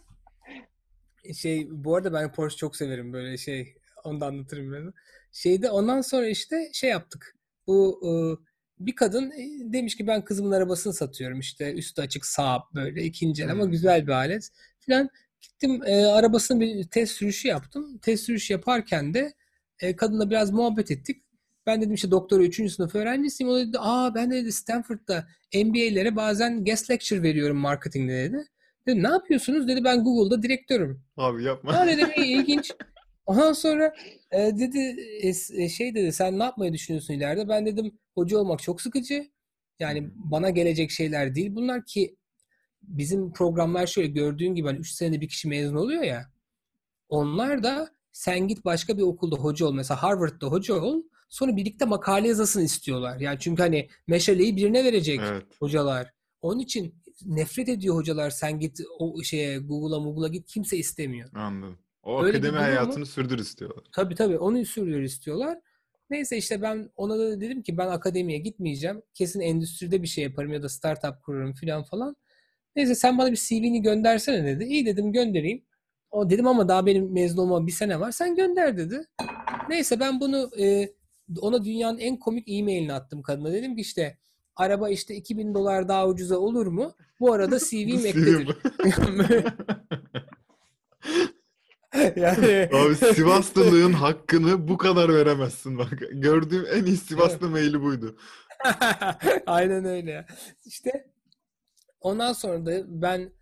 şey bu arada ben Porsche çok severim böyle şey. Onu da anlatırım biraz. Şeyde ondan sonra işte şey yaptık. Bu e, bir kadın e, demiş ki ben kızımın arabasını satıyorum işte üstü açık Saab böyle ikinci el ama Hmm. güzel bir alet filan. Gittim e, arabasını bir test sürüşü yaptım. Test sürüşü yaparken de e, kadınla biraz muhabbet ettik. Ben dedim işte doktora 3. sınıf öğrencisiyim. O dedi aa ben de dedi Stanford'da MBA'lere bazen guest lecture veriyorum marketingde dedi. Dedim ne yapıyorsunuz? Dedi ben Google'da direktörüm. Abi yapma. Ha dedim iyi <laughs> ilginç. Ondan sonra e, dedi e, e, şey dedi sen ne yapmayı düşünüyorsun ileride? Ben dedim hoca olmak çok sıkıcı. Yani bana gelecek şeyler değil bunlar ki bizim programlar şöyle gördüğün gibi hani 3 senede bir kişi mezun oluyor ya. Onlar da sen git başka bir okulda hoca ol. Mesela Harvard'da hoca ol. Sonra birlikte makale yazasını istiyorlar. Yani çünkü hani meşaleyi birine verecek Evet. hocalar. Onun için nefret ediyor hocalar. Sen git o şeye Google'a Google'a git kimse istemiyor. Anladım. O Öyle akademi mu? hayatını sürdür istiyorlar. Tabii tabii onu sürüyor istiyorlar. Neyse işte ben ona da dedim ki ben akademiye gitmeyeceğim. Kesin endüstride bir şey yaparım ya da startup kururum falan falan. Neyse sen bana bir CV'ni göndersene dedi. İyi dedim göndereyim. O dedim ama daha benim mezun olmama bir sene var. Sen gönder dedi. Neyse ben bunu e, ona dünyanın en komik e-mailini attım kadına. Dedim ki işte araba işte 2000 dolar daha ucuza olur mu? Bu arada <laughs> CV'm Bu ekledir. <laughs> yani Abi Sivaslılığın hakkını bu kadar veremezsin bak. Gördüğüm en iyi Sivaslı maili buydu. <laughs> Aynen öyle. İşte ondan sonra da ben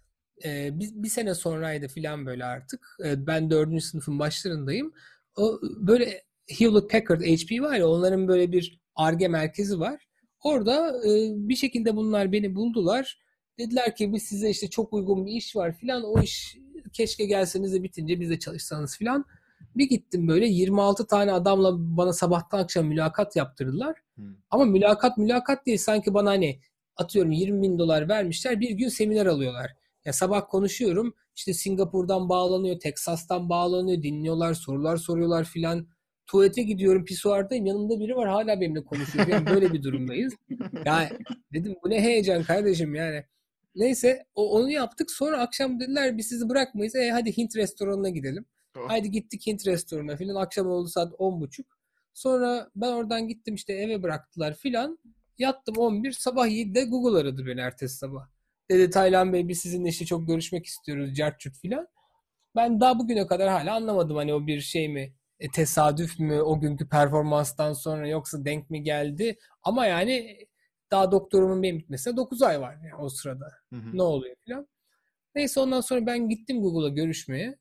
e, bir, bir sene sonraydı filan böyle artık. E, ben dördüncü sınıfın başlarındayım. O böyle Hewlett Packard HP var ya onların böyle bir Ar-Ge merkezi var. Orada e, bir şekilde bunlar beni buldular. Dediler ki biz size işte çok uygun bir iş var filan. O iş keşke gelseniz de bitince biz de çalışsanız filan. Bir gittim böyle 26 tane adamla bana sabahtan akşam mülakat yaptırdılar. Hmm. Ama mülakat mülakat değil. Sanki bana hani atıyorum 20 bin dolar vermişler. Bir gün seminer alıyorlar. Ya sabah konuşuyorum. işte Singapur'dan bağlanıyor, Teksas'tan bağlanıyor, dinliyorlar, sorular soruyorlar filan. Tuvalete gidiyorum, pisuardayım. Yanımda biri var hala benimle konuşuyor. Yani böyle bir durumdayız. <laughs> Ya dedim bu ne heyecan kardeşim yani. Neyse o, onu yaptık. Sonra akşam dediler biz sizi bırakmayız. E hadi Hint restoranına gidelim. Oh. Haydi gittik Hint restoranına filan. Akşam oldu saat 10.30. Sonra ben oradan gittim işte eve bıraktılar filan. Yattım 11. Sabah 7'de Google aradı beni ertesi sabah. Dedi Taylan Bey biz sizinle işte çok görüşmek istiyoruz. Cartçut filan. Ben daha bugüne kadar hala anlamadım hani o bir şey mi? E, tesadüf mü o günkü performanstan sonra yoksa denk mi geldi? Ama yani daha doktorumun benim bitmesine 9 ay var yani o sırada. Hı hı. Ne oluyor filan. Neyse ondan sonra ben gittim Google'a görüşmeye.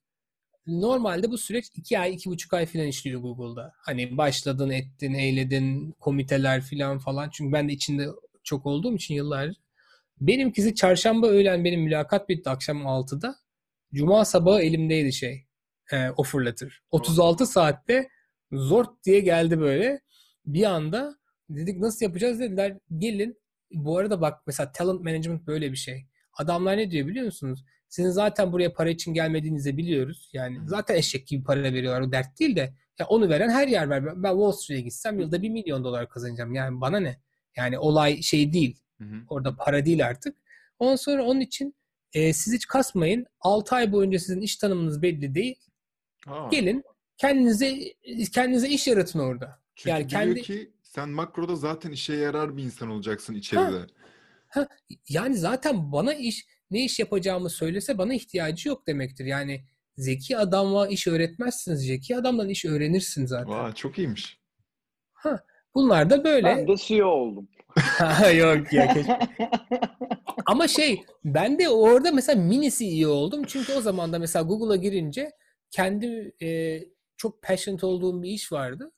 Normalde bu süreç 2 ay, 2,5 ay falan işliyor Google'da. Hani başladın, ettin, eyledin, komiteler filan falan. Çünkü ben de içinde çok olduğum için yıllardır. Benimkisi çarşamba öğlen benim mülakat bitti akşam 6'da. Cuma sabahı elimdeydi şey. E, offer letter. 36 saatte zort diye geldi böyle. Bir anda dedik nasıl yapacağız dediler. Gelin. Bu arada bak mesela talent management böyle bir şey. Adamlar ne diyor biliyor musunuz? Sizin zaten buraya para için gelmediğinizi biliyoruz. Yani zaten eşek gibi para veriyorlar. O dert değil de ya onu veren her yer var. Ben Wall Street'e gitsem yılda bir milyon dolar kazanacağım. Yani bana ne? Yani olay şey değil. Hı hı. Orada para değil artık. Ondan sonra onun için e, siz hiç kasmayın. 6 ay boyunca sizin iş tanımınız belli değil. Aa, Gelin kendinize kendinize iş yaratın orada. çünkü yani biliyor kendi- ki sen makroda zaten işe yarar bir insan olacaksın içeride. Yani zaten bana iş ne iş yapacağımı söylese bana ihtiyacı yok demektir. Yani zeki adamla iş öğretmezsiniz. Zeki adamdan iş öğrenirsin zaten. Vay çok iyiymiş. Bunlar da böyle. Ben de CEO oldum. Yok ya <laughs> keşke. Ama şey ben de orada mesela mini CEO oldum. Çünkü o zaman da mesela Google'a girince kendi e, çok passionate olduğum bir iş vardı.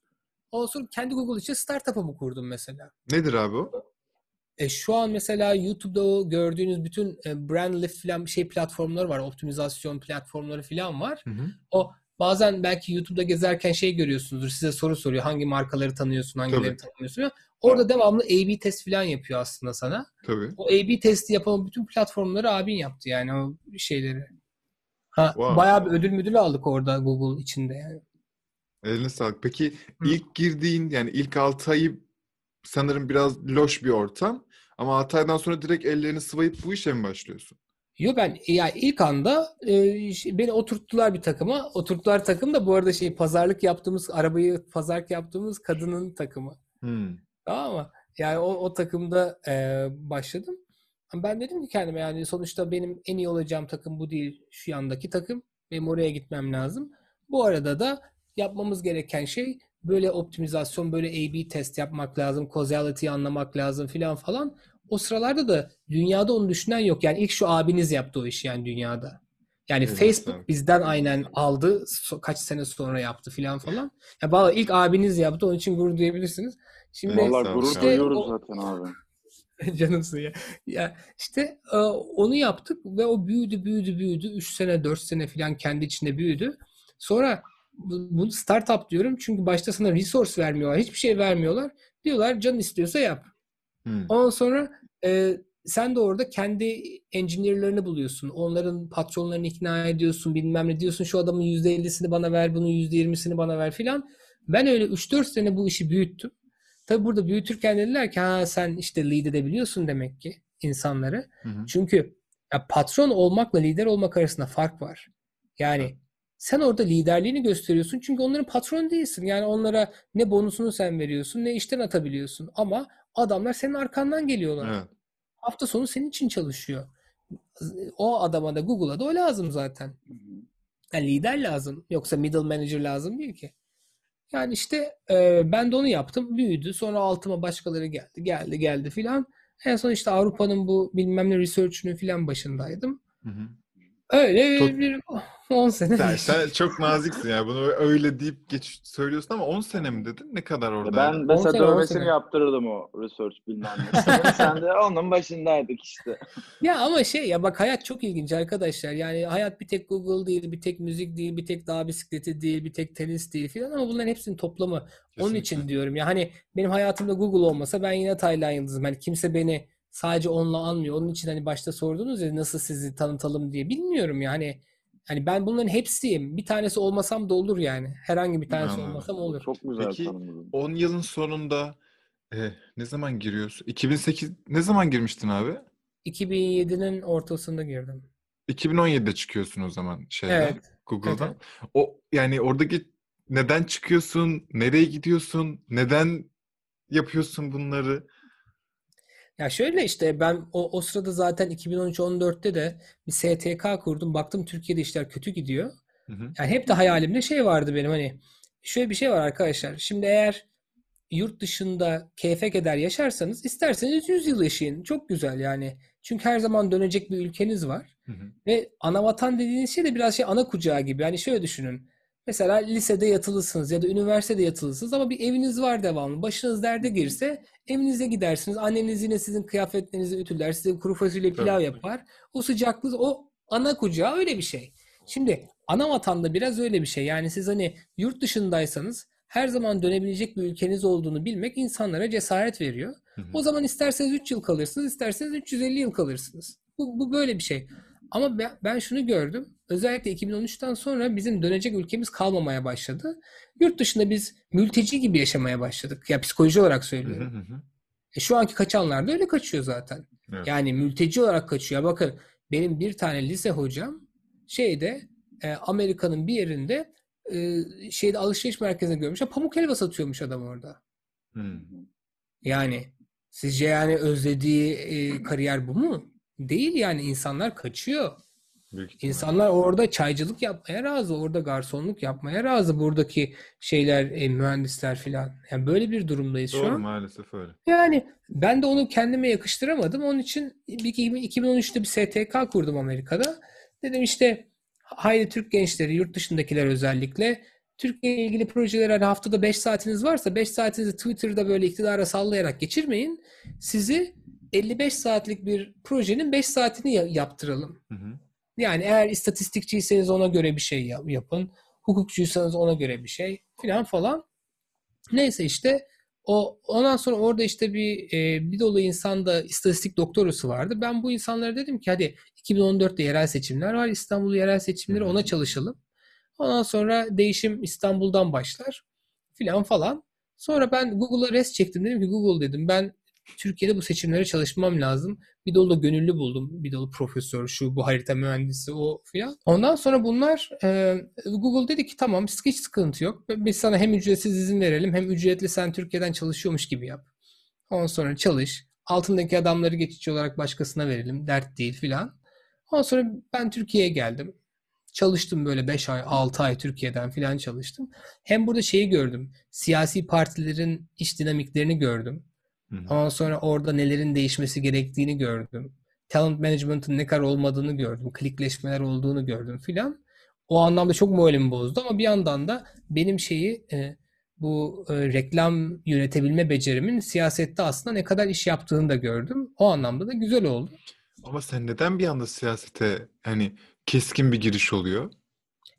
Ondan sonra kendi Google için startup'ımı kurdum mesela. Nedir abi o? E, şu an mesela YouTube'da o gördüğünüz bütün e, brand lift falan şey platformları var. Optimizasyon platformları falan var. Hı hı. O bazen belki YouTube'da gezerken şey görüyorsunuzdur. Size soru soruyor. Hangi markaları tanıyorsun, hangileri Tabii. tanımıyorsun. Orada devamlı A/B test falan yapıyor aslında sana. Tabii. O A/B testi yapan bütün platformları abin yaptı yani o şeyleri. Ha, Wow. bayağı bir ödül müdül aldık orada Google içinde yani. Eline sağlık. Peki Hı. ilk girdiğin yani ilk 6 ayı sanırım biraz loş bir ortam. Ama 6 aydan sonra direkt ellerini sıvayıp bu işe mi başlıyorsun? Yo ben ya ilk anda e, şey- beni oturttular bir takıma. Oturttular takım da bu arada şey pazarlık yaptığımız arabayı pazarlık yaptığımız kadının takımı. Hmm. Tamam mı? Yani o, o takımda e, başladım. Ben dedim ki kendime yani sonuçta benim en iyi olacağım takım bu değil. Şu yandaki takım. Benim oraya gitmem lazım. Bu arada da yapmamız gereken şey böyle optimizasyon, böyle A/B test yapmak lazım. Causality'yi anlamak lazım filan falan. O sıralarda da dünyada onu düşünen yok. Yani ilk şu abiniz yaptı o işi yani dünyada. Yani Evet, Facebook evet. bizden aynen aldı. Kaç sene sonra yaptı filan falan. Ya vallahi ilk abiniz yaptı. Onun için gurur duyabilirsiniz. Şimdi Vallahi gurur duyuyoruz o- zaten abi. <laughs> Canımsın ya. Ya işte e, onu yaptık ve o büyüdü büyüdü büyüdü. 3 sene 4 sene falan kendi içinde büyüdü. Sonra bu- bunu startup diyorum çünkü başta sana resource vermiyorlar. Hiçbir şey vermiyorlar. Diyorlar can istiyorsa yap. Hmm. Ondan sonra e, sen de orada kendi engineer'larını buluyorsun. Onların patronlarını ikna ediyorsun. Bilmem ne diyorsun. Şu adamın %50'sini bana ver, bunun %20'sini bana ver filan. Ben öyle 3-4 sene bu işi büyüttüm. Tabi burada büyütürken dediler ki ha sen işte lead edebiliyorsun demek ki insanları. Hı hı. Çünkü ya patron olmakla lider olmak arasında fark var. Yani sen orada liderliğini gösteriyorsun çünkü onların patronu değilsin. Yani onlara ne bonusunu sen veriyorsun ne işten atabiliyorsun. Ama adamlar senin arkandan geliyorlar. Evet. Hafta sonu senin için çalışıyor. O adama da Google'a da o lazım zaten. Yani lider lazım. Yoksa middle manager lazım değil ki. Yani işte e, ben de onu yaptım. Büyüdü. Sonra altıma başkaları geldi. Geldi geldi filan. En son işte Avrupa'nın bu bilmem ne research'ünün filan başındaydım. Hı hı. Öyle Çok- bir 10 sene. Sen, <laughs> sen çok naziksin ya. Bunu öyle deyip geç söylüyorsun ama 10 sene mi dedin? Ne kadar orada? Ben mesela sene, dövmesini yaptırırdım o research bilmem ne. Sen de onun başındaydık işte. Ya ama şey ya bak hayat çok ilginç arkadaşlar. Yani hayat bir tek Google değil, bir tek müzik değil, bir tek dağ bisikleti değil, bir tek tenis değil filan ama bunların hepsinin toplamı. Onun Kesinlikle. için diyorum ya hani benim hayatımda Google olmasa ben yine Taylan Yıldız'ım. Hani kimse beni sadece onunla anmıyor. Onun için hani başta sordunuz ya nasıl sizi tanıtalım diye. Bilmiyorum yani. Hani ben bunların hepsiyim. Bir tanesi olmasam da olur yani. Herhangi bir tanesi Anladım. olmasam olur. Çok güzel Peki, tanımladın. 10 yılın sonunda e, ne zaman giriyorsun? 2008 ne zaman girmiştin abi? 2007'nin ortasında girdim. 2017'de çıkıyorsun o zaman şeyden, Evet. Google'dan. Evet. O yani oradaki neden çıkıyorsun? Nereye gidiyorsun? Neden yapıyorsun bunları? Ya şöyle işte ben o, o sırada zaten 2013-14'te de bir STK kurdum. Baktım Türkiye'de işler kötü gidiyor. Hı hı. Yani hep de hayalimde şey vardı benim hani şöyle bir şey var arkadaşlar. Şimdi eğer yurt dışında keyfe keder yaşarsanız isterseniz 100 yıl yaşayın. Çok güzel yani. Çünkü her zaman dönecek bir ülkeniz var. Hı hı. Ve ana vatan dediğiniz şey de biraz şey ana kucağı gibi. Yani şöyle düşünün. Mesela lisede yatılısınız ya da üniversitede yatılısınız ama bir eviniz var devamlı. Başınız derde girse evinize gidersiniz. Anneniz yine sizin kıyafetlerinizi ütüler. Size kuru fasulye pilav yapar. O sıcaklık, o ana kucağı öyle bir şey. Şimdi ana vatanda biraz öyle bir şey. Yani siz hani yurt dışındaysanız her zaman dönebilecek bir ülkeniz olduğunu bilmek insanlara cesaret veriyor. Hı hı. O zaman isterseniz 3 yıl kalırsınız, isterseniz 350 yıl kalırsınız. Bu, bu böyle bir şey. Ama ben, ben şunu gördüm. Özellikle 2013'ten sonra bizim dönecek ülkemiz kalmamaya başladı. Yurt dışında biz mülteci gibi yaşamaya başladık. Ya psikoloji olarak hı söylüyorum. hı hı. E şu anki kaçanlar da öyle kaçıyor zaten. Evet. Yani mülteci olarak kaçıyor. Bakın benim bir tane lise hocam şeyde e, Amerika'nın bir yerinde e, şeyde alışveriş merkezinde görmüş. Pamuk helva satıyormuş adam orada. Hı. Yani sizce yani özlediği e, kariyer bu mu? Değil yani insanlar kaçıyor. Büyük. İnsanlar orada çaycılık yapmaya razı, orada garsonluk yapmaya razı buradaki şeyler, e, mühendisler filan. Yani böyle bir durumdayız şu Doğru an. maalesef öyle. Yani ben de onu kendime yakıştıramadım. Onun için bir 2013'te bir STK kurdum Amerika'da. Dedim işte haydi Türk gençleri, yurt dışındakiler özellikle Türkiye ile ilgili projeler hani haftada 5 saatiniz varsa 5 saatinizi Twitter'da böyle iktidara sallayarak geçirmeyin. Sizi 55 saatlik bir projenin 5 saatini ya- yaptıralım. Hı hı. Yani eğer istatistikçiyseniz ona göre bir şey yap- yapın. Hukukçuysanız ona göre bir şey filan falan. Neyse işte o ondan sonra orada işte bir e, bir dolu insanda istatistik doktorası vardı. Ben bu insanlara dedim ki hadi 2014'te yerel seçimler var. İstanbul yerel seçimleri Hı hı. ona çalışalım. Ondan sonra değişim İstanbul'dan başlar filan falan. Sonra ben Google'a res çektim. Dedim ki Google dedim ben Türkiye'de bu seçimlere çalışmam lazım. Bir dolu da gönüllü buldum. Bir dolu profesör, şu bu harita mühendisi o filan. Ondan sonra bunlar e, Google dedi ki tamam hiç sıkıntı yok. Biz sana hem ücretsiz izin verelim hem ücretli sen Türkiye'den çalışıyormuş gibi yap. Ondan sonra çalış. Altındaki adamları geçici olarak başkasına verelim. Dert değil filan. Ondan sonra ben Türkiye'ye geldim. Çalıştım böyle 5 ay, 6 ay Türkiye'den filan çalıştım. Hem burada şeyi gördüm. Siyasi partilerin iş dinamiklerini gördüm. Hı hı. Ondan sonra orada nelerin değişmesi gerektiğini gördüm. Talent management'ın ne kadar olmadığını gördüm. Klikleşmeler olduğunu gördüm filan. O anlamda çok moralimi bozdu ama bir yandan da benim şeyi e, bu e, reklam yönetebilme becerimin siyasette aslında ne kadar iş yaptığını da gördüm. O anlamda da güzel oldu. Ama sen neden bir anda siyasete hani keskin bir giriş oluyor?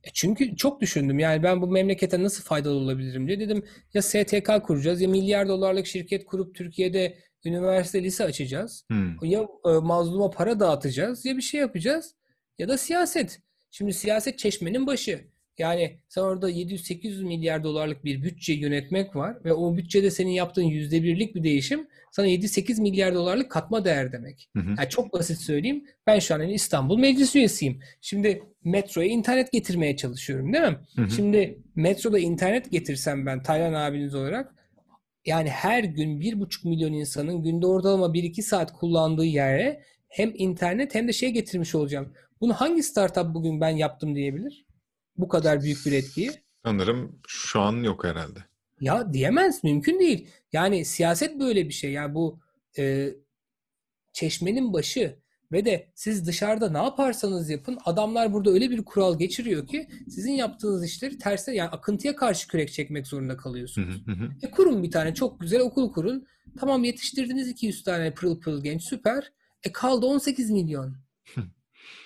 E çünkü çok düşündüm yani ben bu memlekete nasıl faydalı olabilirim diye dedim ya STK kuracağız ya milyar dolarlık şirket kurup Türkiye'de üniversite lise açacağız. Hı. Ya e, mazluma para dağıtacağız ya bir şey yapacağız ya da siyaset. Şimdi siyaset çeşmenin başı. Yani sen orada 700-800 milyar dolarlık bir bütçe yönetmek var ve o bütçede senin yaptığın yüzde birlik bir değişim sana 7-8 milyar dolarlık katma değer demek. Hı hı. Yani çok basit söyleyeyim. Ben şu an hani İstanbul Meclis üyesiyim. Şimdi metroya internet getirmeye çalışıyorum değil mi? Hı hı. Şimdi metroda internet getirsem ben Taylan abiniz olarak yani her gün bir buçuk milyon insanın günde ortalama 1-2 saat kullandığı yere hem internet hem de şey getirmiş olacağım. Bunu hangi startup bugün ben yaptım diyebilir? Bu kadar büyük bir etkiyi. Sanırım şu an yok herhalde. Ya diyemez. Mümkün değil. Yani siyaset böyle bir şey. Yani bu e, çeşmenin başı ve de siz dışarıda ne yaparsanız yapın adamlar burada öyle bir kural geçiriyor ki sizin yaptığınız işleri terse yani akıntıya karşı kürek çekmek zorunda kalıyorsunuz. hı hı hı. E kurun bir tane çok güzel okul kurun. Tamam yetiştirdiniz 200 tane pırıl pırıl genç süper. E kaldı 18 milyon.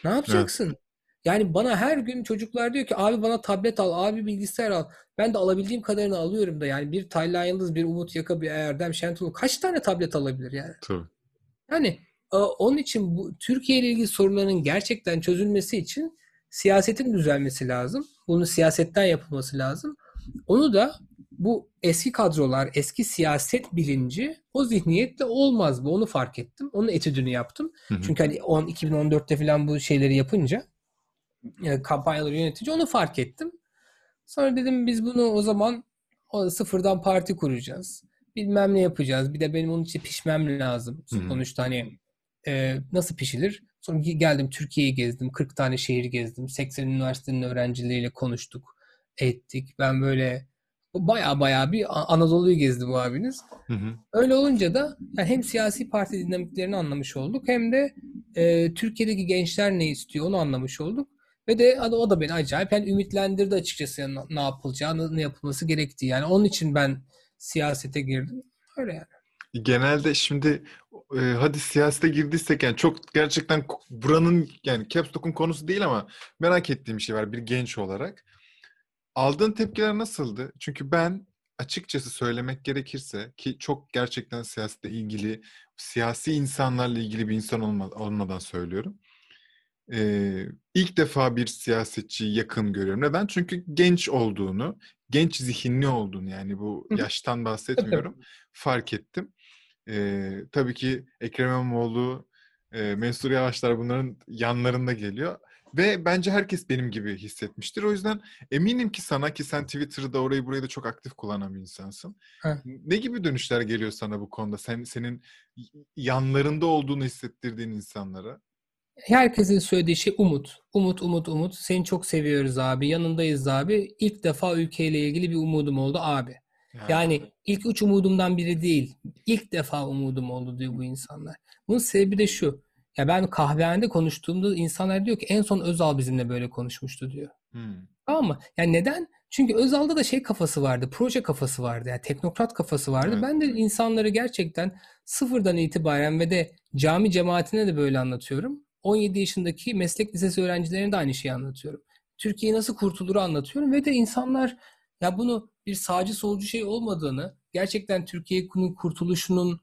Ne yapacaksın? Yani bana her gün çocuklar diyor ki abi bana tablet al, abi bilgisayar al. Ben de alabildiğim kadarını alıyorum da yani bir Taylan Yıldız, bir Umut Yaka, bir Erdem Şentürk kaç tane tablet alabilir yani? Tabii. Yani e, onun için bu Türkiye ile ilgili sorunların gerçekten çözülmesi için siyasetin düzelmesi lazım. Bunun siyasetten yapılması lazım. Onu da bu eski kadrolar, eski siyaset bilinci o zihniyetle olmaz bu. Onu fark ettim. Onun etüdünü yaptım. Hı hı. Çünkü hani 10 2014'te falan bu şeyleri yapınca e, kampanyaları yönetince onu fark ettim. Sonra dedim biz bunu o zaman o sıfırdan parti kuracağız. Bilmem ne yapacağız. Bir de benim onun için pişmem lazım. Hı hı. Sonuçta hani e, nasıl pişilir? Sonra ge- geldim Türkiye'yi gezdim. 40 tane şehir gezdim. 80 üniversitenin öğrencileriyle konuştuk. Ettik. Ben böyle baya baya bir Anadolu'yu gezdi bu abiniz. Hı hı. Öyle olunca da yani hem siyasi parti dinamiklerini anlamış olduk hem de e, Türkiye'deki gençler ne istiyor onu anlamış olduk. Ve de da- o da beni acayip yani ümitlendirdi açıkçası yani ne yapılacağı, ne yapılması gerektiği. Yani onun için ben siyasete girdim. Öyle yani. Genelde şimdi e, hadi siyasete girdiysek yani çok gerçekten buranın yani Caps konusu değil ama merak ettiğim bir şey var bir genç olarak. Aldığın tepkiler nasıldı? Çünkü ben açıkçası söylemek gerekirse ki çok gerçekten siyasetle ilgili, siyasi insanlarla ilgili bir insan olma, olmadan söylüyorum. Ee, ilk defa bir siyasetçiyi yakın görüyorum. Neden? Çünkü genç olduğunu, genç zihinli olduğunu yani bu yaştan bahsetmiyorum. fark ettim. Ee, tabii ki Ekrem İmamoğlu, e, Mansur Yavaşlar bunların yanlarında geliyor. Ve bence herkes benim gibi hissetmiştir. O yüzden eminim ki sana ki sen Twitter'da orayı burayı da çok aktif kullanan bir insansın. Heh. Ne gibi dönüşler geliyor sana bu konuda? Sen senin yanlarında olduğunu hissettirdiğin insanlara. Herkesin söylediği şey umut. Umut, umut, umut. Seni çok seviyoruz abi. Yanındayız abi. İlk defa ülkeyle ilgili bir umudum oldu abi. Yani, Yani ilk üç umudumdan biri değil. İlk defa umudum oldu diyor bu insanlar. Bunun sebebi de şu. Ya ben kahvehanede konuştuğumda insanlar diyor ki en son Özal bizimle böyle konuşmuştu diyor. hmm, Tamam mı? Yani neden? Çünkü Özal'da da şey kafası vardı, proje kafası vardı, yani teknokrat kafası vardı. Evet. Ben de insanları gerçekten sıfırdan itibaren ve de cami cemaatine de böyle anlatıyorum. 17 yaşındaki meslek lisesi öğrencilerine de aynı şeyi anlatıyorum. Türkiye nasıl kurtulur anlatıyorum ve de insanlar ya bunu bir sağcı solcu şey olmadığını, gerçekten Türkiye'nin kurtuluşunun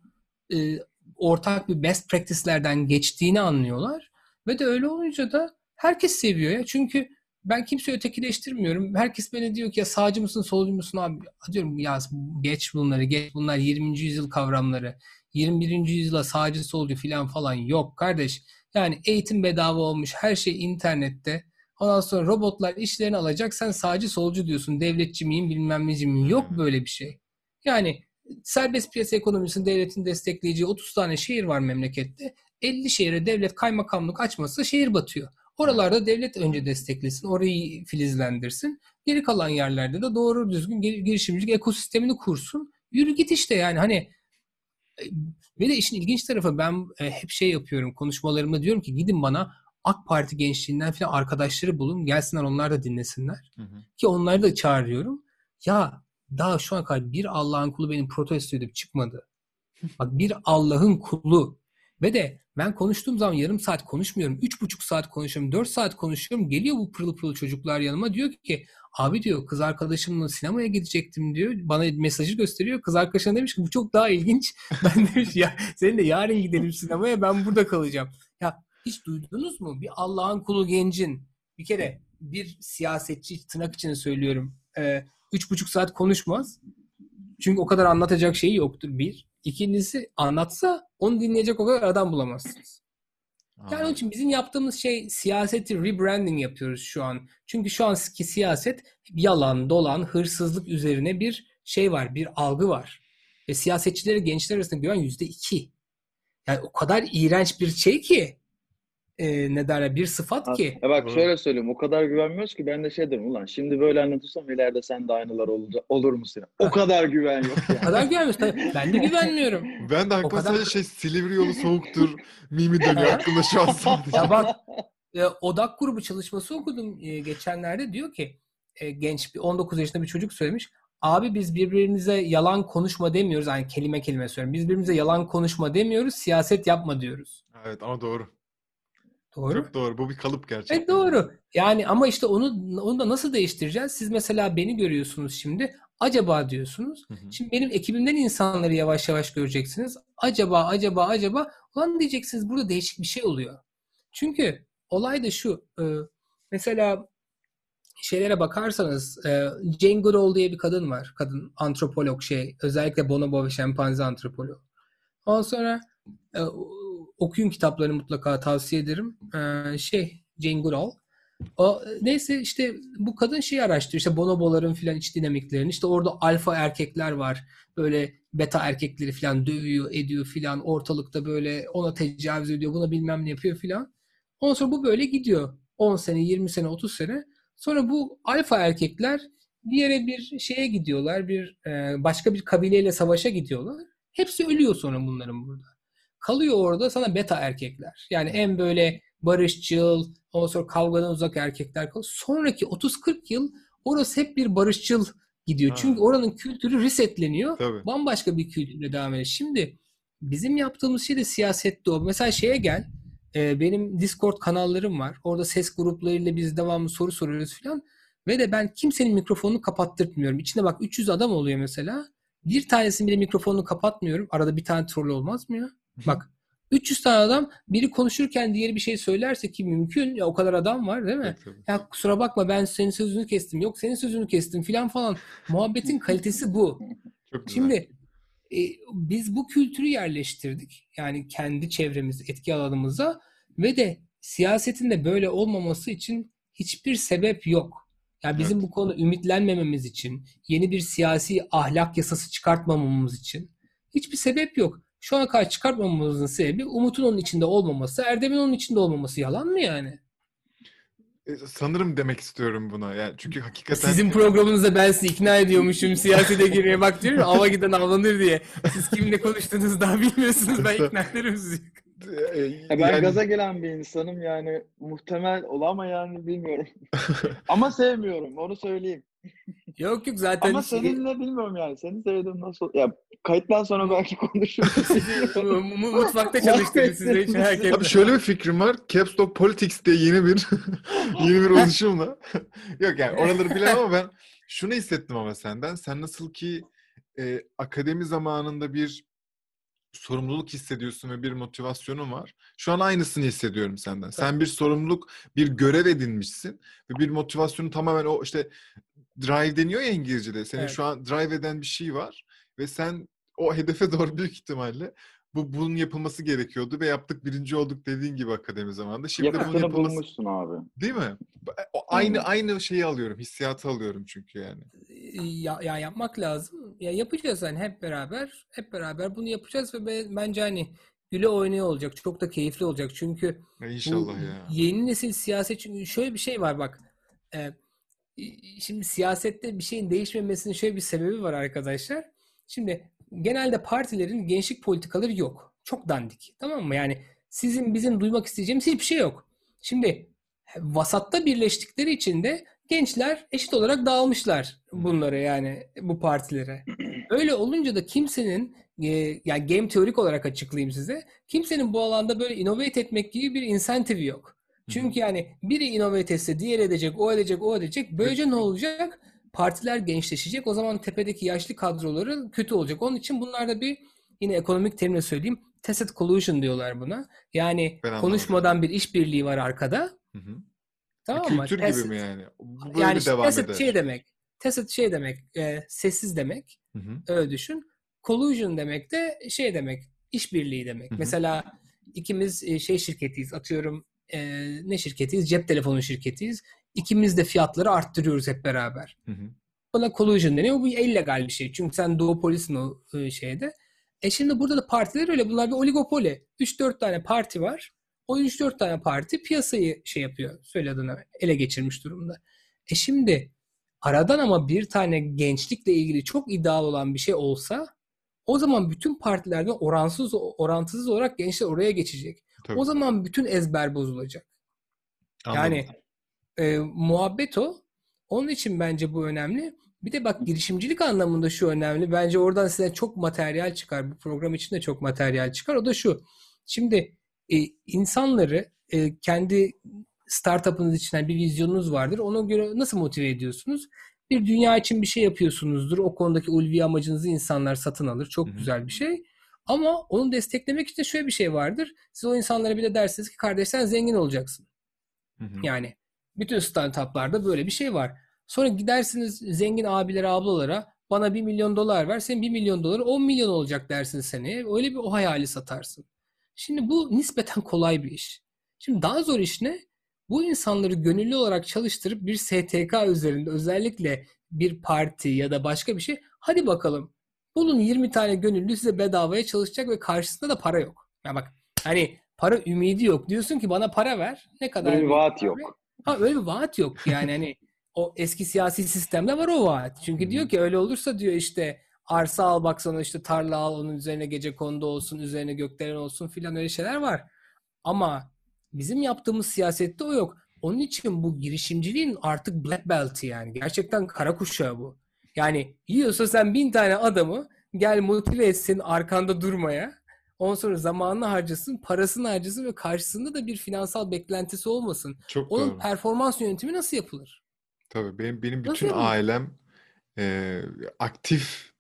e, ortak bir best practice'lerden geçtiğini anlıyorlar. Ve de öyle olunca da herkes seviyor ya. Çünkü ben kimseyi ötekileştirmiyorum. Herkes bana diyor ki ya sağcı mısın, solcu musun abi? Diyorum ya geç bunları, geç bunlar 20. yüzyıl kavramları. 21. yüzyıla sağcı, solcu falan falan yok kardeş. Yani eğitim bedava olmuş, her şey internette. Ondan sonra robotlar işlerini alacak. Sen sağcı, solcu diyorsun. Devletçi miyim, bilmem neci miyim? Yok böyle bir şey. Yani serbest piyasa ekonomisini devletin destekleyeceği 30 tane şehir var memlekette. 50 şehre devlet kaymakamlık açmasa şehir batıyor. Oralarda devlet önce desteklesin, orayı filizlendirsin. Geri kalan yerlerde de doğru düzgün gir- girişimcilik ekosistemini kursun. Yürü git işte yani hani ve de işin ilginç tarafı ben e, hep şey yapıyorum konuşmalarımda diyorum ki gidin bana AK Parti gençliğinden falan arkadaşları bulun gelsinler onlar da dinlesinler. hı hı. Ki onları da çağırıyorum. Ya daha şu an kadar bir Allah'ın kulu benim protesto edip çıkmadı. Bak bir Allah'ın kulu. Ve de ben konuştuğum zaman yarım saat konuşmuyorum. Üç buçuk saat konuşuyorum. Dört saat konuşuyorum. Geliyor bu pırıl pırıl çocuklar yanıma. Diyor ki abi diyor kız arkadaşımla sinemaya gidecektim diyor. Bana mesajı gösteriyor. Kız arkadaşına demiş ki bu çok daha ilginç. <laughs> Ben demiş ya seninle yarın gidelim sinemaya ben burada kalacağım. Ya hiç duydunuz mu? Bir Allah'ın kulu gencin bir kere bir siyasetçi tırnak içinde söylüyorum. e, üç buçuk saat konuşmaz. Çünkü o kadar anlatacak şeyi yoktur bir. İkincisi anlatsa onu dinleyecek o kadar adam bulamazsınız. Yani onun için bizim yaptığımız şey siyaseti rebranding yapıyoruz şu an. Çünkü şu anki siyaset yalan, dolan, hırsızlık üzerine bir şey var, bir algı var. Ve siyasetçileri gençler arasında güven yüzde iki. Yani o kadar iğrenç bir şey ki e, ne derler bir sıfat ki. Ya bak Doğru. şöyle söyleyeyim o kadar güvenmiyoruz ki ben de şey derim ulan şimdi böyle anlatırsam ileride sen de aynılar olacak, olur mu senin? O kadar güven yok <laughs> O yani. kadar güvenmiyoruz. Tabii Ben de güvenmiyorum. <laughs> Ben de O aklıma kadar- şey Silivri yolu soğuktur mimi dönüyor aklımda şu an <laughs> sadece. Ya bak e, odak grubu çalışması okudum e, geçenlerde diyor ki e, genç bir 19 yaşında bir çocuk söylemiş. Abi biz birbirimize yalan konuşma demiyoruz. Yani kelime kelime söylüyorum. Biz birbirimize yalan konuşma demiyoruz. Siyaset yapma diyoruz. Evet ama doğru. Doğru. Çok doğru. Bu bir kalıp gerçekten. Evet doğru. Yani ama işte onu onu da nasıl değiştireceğiz? Siz mesela beni görüyorsunuz şimdi. Acaba diyorsunuz. Hı hı. Şimdi benim ekibimden insanları yavaş yavaş göreceksiniz. Acaba, acaba, acaba. Ulan diyeceksiniz burada değişik bir şey oluyor. Çünkü olay da şu. e, mesela şeylere bakarsanız Jane Goodall diye bir kadın var. Kadın antropolog şey. Özellikle bonobo ve şempanze antropolog. Ondan sonra e, okuyun kitaplarını mutlaka tavsiye ederim. E, şey Jane Goodall. O, neyse işte bu kadın şeyi araştırıyor. İşte bonoboların filan iç dinamiklerini. İşte orada alfa erkekler var. Böyle beta erkekleri filan dövüyor, ediyor filan. Ortalıkta böyle ona tecavüz ediyor, buna bilmem ne yapıyor filan. Ondan sonra bu böyle gidiyor. 10 sene, 20 sene, 30 sene. Sonra bu alfa erkekler bir yere bir şeye gidiyorlar. Bir e, başka bir kabileyle savaşa gidiyorlar. Hepsi ölüyor sonra bunların burada. Kalıyor orada sana beta erkekler. Yani en böyle barışçıl, ondan sonra kavgadan uzak erkekler kalıyor. Sonraki 30-40 yıl orası hep bir barışçıl gidiyor. Ha. Çünkü oranın kültürü resetleniyor. Tabii. Bambaşka bir kültürle devam ediyor. Şimdi bizim yaptığımız şey de siyasette o. Mesela şeye gel. e, benim Discord kanallarım var. Orada ses gruplarıyla biz devamlı soru soruyoruz falan. Ve de ben kimsenin mikrofonunu kapattırtmıyorum. İçinde bak 300 adam oluyor mesela. Bir tanesinin bile mikrofonunu kapatmıyorum. Arada bir tane troll olmaz mı ya? Bak 300 tane adam biri konuşurken diğeri bir şey söylerse ki mümkün ya o kadar adam var değil mi? Evet. Ya kusura bakma ben senin sözünü kestim. Yok senin sözünü kestim filan falan. Muhabbetin kalitesi bu. <laughs> Çok güzel. Şimdi e, biz bu kültürü yerleştirdik. Yani kendi çevremiz, etki alanımıza ve de siyasetin de böyle olmaması için hiçbir sebep yok. Yani bizim Evet. bu konuda ümitlenmememiz için, yeni bir siyasi ahlak yasası çıkartmamamız için hiçbir sebep yok. Şu ana kadar çıkartmamamızın sebebi Umut'un onun içinde olmaması, Erdem'in onun içinde olmaması. Yalan mı yani? E, sanırım demek istiyorum buna. Yani çünkü hakikaten Sizin programınızda ben sizi ikna ediyormuşum siyasete girmeye bak diyorum ava giden avlanır diye. Siz kiminle konuştuğunuzu daha bilmiyorsunuz ben ikna ederim sizi. E, Ya ben yani- gaza gelen bir insanım yani muhtemel ol ama yani bilmiyorum. ama sevmiyorum onu söyleyeyim. Yok yok zaten Ama seninle bilmiyorum yani. Seni sevdim nasıl? Ya kayıttan sonra belki <laughs> konuşuruz. mutfakta çalıştırdım size hiç merak etmeyin. Abi şöyle bir fikrim var. Caps Lock Politics diye yeni bir <laughs> yeni bir oluşumla. <laughs> Yok yani oraları bilemem ama ben şunu hissettim ama senden. Sen nasıl ki e, akademi zamanında bir sorumluluk hissediyorsun ve bir motivasyonun var. Şu an aynısını hissediyorum senden. Sen bir sorumluluk, bir görev edinmişsin ve bir motivasyonu tamamen o işte drive deniyor ya İngilizce'de. Seni Evet. şu an drive eden bir şey var ve sen o hedefe <laughs> doğru büyük ihtimalle bu bunun yapılması gerekiyordu ve yaptık birinci olduk dediğin gibi akademi zamanında. Şimdi de bunun yapılması bulmuşsun abi. değil mi? O aynı Hı. aynı şeyi alıyorum, hissiyatı alıyorum çünkü yani. ya, ya yapmak lazım. Ya yapacağız hani hep beraber. Hep beraber bunu yapacağız ve be- bence hani güle oynaya olacak. Çok da keyifli olacak. Çünkü Ya bu inşallah ya. yeni nesil siyaset çünkü şöyle bir şey var bak. E, şimdi siyasette bir şeyin değişmemesinin şöyle bir sebebi var arkadaşlar. Şimdi genelde partilerin gençlik politikaları yok. Çok dandik. Tamam mı? Yani sizin bizim duymak isteyeceğimiz hiçbir şey yok. Şimdi vasatta birleştikleri için de gençler eşit olarak dağılmışlar bunlara yani bu partilere. <clears throat> Öyle olunca da kimsenin e, yani game teorik olarak açıklayayım size. Kimsenin bu alanda böyle innovate etmek gibi bir incentive yok. Çünkü yani biri innovate etse diğeri edecek, o edecek, o edecek. Böylece ne olacak? Partiler gençleşecek. O zaman tepedeki yaşlı kadroları kötü olacak. Onun için bunlarda bir yine ekonomik terimle söyleyeyim. Tacit collusion diyorlar buna. Yani Ben konuşmadan bir işbirliği var arkada. Hı hı. Tamam mı? Kültür gibi Tacit- mi yani? Böyle yani devam tacit eder. şey demek. Tacit şey demek. e, sessiz demek. Hı hı. Öyle düşün. Collusion demek de şey demek. işbirliği demek. Hı hı. Mesela ikimiz e, şey şirketiyiz. Atıyorum e, ne şirketiyiz? Cep telefonu şirketiyiz. İkimiz de fiyatları arttırıyoruz hep beraber. Hı hı. Buna collusion deniyor. Bu illegal bir şey. Çünkü sen duopolisin o e, şeyde. E şimdi burada da partiler öyle. Bunlar bir oligopoli. 3-4 tane parti var. O 3-4 tane parti piyasayı şey yapıyor. Söyle adına ele geçirmiş durumda. E şimdi aradan ama bir tane gençlikle ilgili çok iddialı olan bir şey olsa o zaman bütün partilerden oransız orantısız olarak gençler oraya geçecek. Tabii. O zaman bütün ezber bozulacak. Anladım. Yani e, muhabbet o. Onun için bence bu önemli. Bir de bak girişimcilik anlamında şu önemli. Bence oradan size çok materyal çıkar. Bu program için de çok materyal çıkar. O da şu. Şimdi e, insanları e, kendi startup'ınız için yani bir vizyonunuz vardır. Ona göre nasıl motive ediyorsunuz? Bir dünya için bir şey yapıyorsunuzdur. O konudaki ulvi amacınızı insanlar satın alır. Çok Hı hı. güzel bir şey. Ama onu desteklemek için şöyle bir şey vardır. Siz o insanlara bir de dersiniz ki kardeş sen zengin olacaksın. Hı hı. Yani bütün startuplarda böyle bir şey var. Sonra gidersiniz zengin abilere, ablalara bana 1 milyon dolar ver. Senin 1 milyon doları 10 milyon olacak dersin seneye. Öyle bir o hayali satarsın. Şimdi bu nispeten kolay bir iş. Şimdi daha zor iş ne? Bu insanları gönüllü olarak çalıştırıp bir STK üzerinde özellikle bir parti ya da başka bir şey hadi bakalım bulun 20 tane gönüllü size bedavaya çalışacak ve karşısında da para yok. Ya bak hani para ümidi yok. Diyorsun ki bana para ver. Ne kadar Böyle bir vaat yok. Ha öyle bir vaat yok yani hani o eski siyasi sistemde var o vaat. Çünkü hı. diyor ki öyle olursa diyor işte arsa al bak sana işte tarla al onun üzerine gece kondu olsun üzerine gökdelen olsun filan öyle şeyler var. Ama bizim yaptığımız siyasette o yok. Onun için bu girişimciliğin artık black belt'i yani. Gerçekten kara kuşağı bu. Yani yiyorsa sen bin tane adamı gel motive etsin arkanda durmaya. Ondan sonra zamanını harcasın, parasını harcasın ve karşısında da bir finansal beklentisi olmasın. Çok Onun doğru. performans yönetimi nasıl yapılır? Tabii benim benim Nasıl bütün yapılır? ailem e, aktif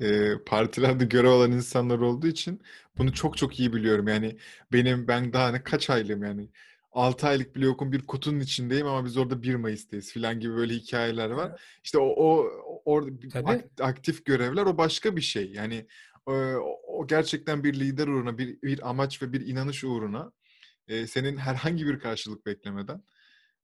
e, partilerde görev alan insanlar olduğu için bunu çok çok iyi biliyorum. Yani benim ben daha ne kaç aylığım yani 6 aylık bile yokum bir kutunun içindeyim ama biz orada 1 Mayıs'tayız falan gibi böyle hikayeler var. İşte o, o orada bir Tabii. ak- aktif görevler o başka bir şey. Yani e, o, o gerçekten bir lider uğruna bir, bir amaç ve bir inanış uğruna e, senin herhangi bir karşılık beklemeden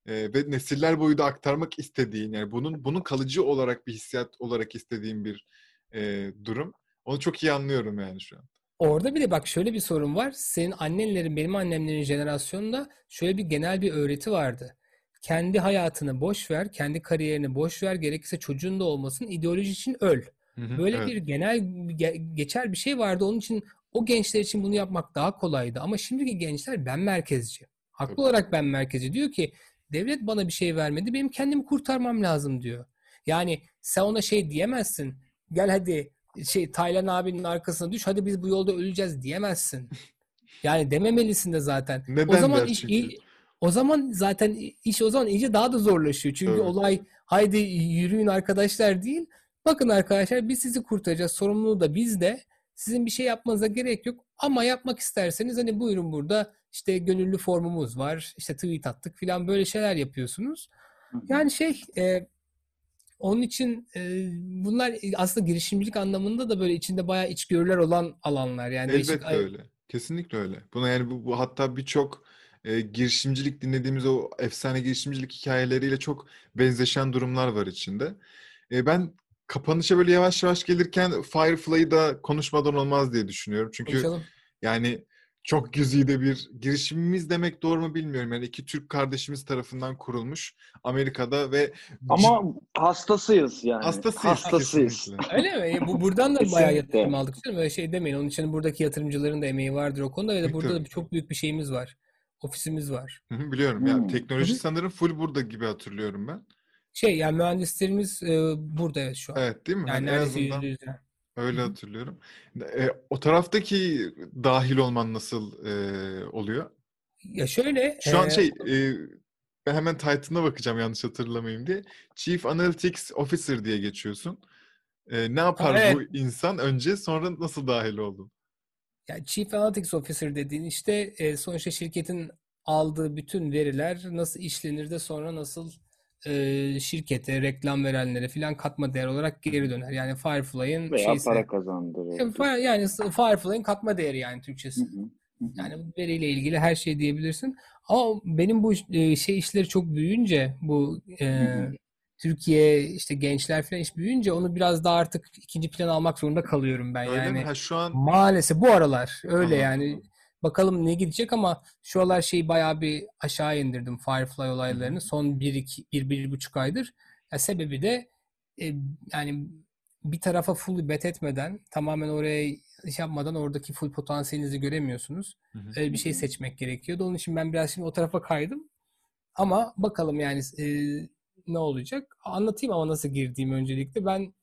e, ve nesiller boyu da aktarmak istediğin yani bunun bunun kalıcı olarak bir hissiyat olarak istediğin bir e, durum. Onu çok iyi anlıyorum yani şu an. Orada bir de bak şöyle bir sorun var. Senin annenlerin, benim annemlerin jenerasyonunda şöyle bir genel bir öğreti vardı. Kendi hayatını boş ver, kendi kariyerini boş ver, gerekirse çocuğun da olmasın, ideoloji için öl. Böyle evet. bir genel ge- geçer bir şey vardı. Onun için o gençler için bunu yapmak daha kolaydı. Ama şimdiki gençler ben merkezci. Haklı Tabii. olarak ben merkezci. Diyor ki devlet bana bir şey vermedi. Benim kendimi kurtarmam lazım diyor. Yani sen ona şey diyemezsin. Gel hadi şey Taylan abinin arkasına düş. Hadi biz bu yolda öleceğiz diyemezsin. Yani dememelisin de zaten. Neden o zaman iş çünkü? O zaman zaten iş o zaman iyice daha da zorlaşıyor. Çünkü Tabii. olay haydi yürüyün arkadaşlar değil. Bakın arkadaşlar biz sizi kurtaracağız. Sorumluluğu da bizde. Sizin bir şey yapmanıza gerek yok. Ama yapmak isterseniz hani buyurun burada işte gönüllü formumuz var. İşte tweet attık falan böyle şeyler yapıyorsunuz. Yani şey e, onun için e, bunlar aslında girişimcilik anlamında da böyle içinde bayağı içgörüler olan alanlar. Yani değişik Elbette öyle. Kesinlikle öyle. Buna yani bu, bu hatta birçok e, girişimcilik dinlediğimiz o efsane girişimcilik hikayeleriyle çok benzeşen durumlar var içinde. E, ben kapanışa böyle yavaş yavaş gelirken Firefly'ı da konuşmadan olmaz diye düşünüyorum. Çünkü konuşalım. yani çok güzide bir girişimimiz demek doğru mu bilmiyorum. Yani iki Türk kardeşimiz tarafından kurulmuş Amerika'da ve Ama hastasıyız yani. hastasıyız Hastasıyız. kesinlikle. Öyle mi? E, Bu buradan da bayağı yatırım aldık. Öyle şey demeyin. Onun için buradaki yatırımcıların da emeği vardır o konuda ve de burada da çok büyük bir şeyimiz var. Ofisimiz var. Hı hı, Biliyorum. Hmm. teknoloji sanırım full burada gibi hatırlıyorum ben. Şey yani mühendislerimiz e, burada evet şu an. Evet değil mi? Yani Hani en azından yüzde yüz yani. öyle Hı hatırlıyorum. E, o taraftaki dahil olman nasıl e, oluyor? Ya şöyle Şu an e, şey e, ben hemen title'ına bakacağım yanlış hatırlamayayım diye. Chief Analytics Officer diye geçiyorsun. E, ne yapar evet. bu insan önce sonra nasıl dahil oldun? Ya Chief Analytics Officer dediğin işte e, sonuçta şirketin aldığı bütün veriler nasıl işlenir de sonra nasıl e, şirkete, reklam verenlere filan katma değer olarak geri döner. Yani Firefly'ın Veya şeyse para kazandırır. Yani Firefly'ın katma değeri yani Türkçesi. Hı hı. Yani veriyle ilgili her şey diyebilirsin. Ama benim bu e, şey işleri çok büyüyünce bu e, Hı hı. Türkiye işte gençler falan iş büyüyünce onu biraz daha artık ikinci plan almak zorunda kalıyorum ben Öyle mi? yani. Ha şu an Maalesef bu aralar öyle Anladım. yani. Bakalım ne gidecek ama şu aralar şeyi bayağı bir aşağı indirdim Firefly olaylarını. Son bir, iki, bir, bir buçuk aydır. Ya sebebi de e, yani bir tarafa full bet etmeden tamamen oraya iş yapmadan oradaki full potansiyelinizi göremiyorsunuz. Hı hı. Öyle bir şey seçmek gerekiyordu. Onun için ben biraz şimdi o tarafa kaydım. Ama bakalım yani e, ne olacak? Anlatayım ama nasıl girdiğimi öncelikle. Ben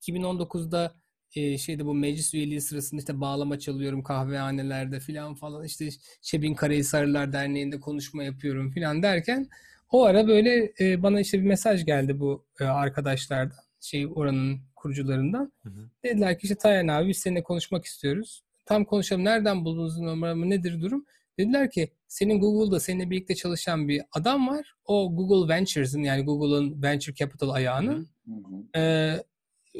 2019'da e, şeyde bu meclis üyeliği sırasında işte bağlama çalıyorum kahvehanelerde filan falan işte Şebin Karahisarlılar Derneği'nde konuşma yapıyorum filan derken o ara böyle e, bana işte bir mesaj geldi bu e, arkadaşlardan şey oranın kurucularından. Hı hı. Dediler ki işte Tayan abi biz seninle konuşmak istiyoruz. Tam konuşalım. Nereden buldunuz numaramı? Nedir durum? Dediler ki senin Google'da seninle birlikte çalışan bir adam var. O Google Ventures'ın yani Google'ın Venture Capital ayağının Hı hı. e,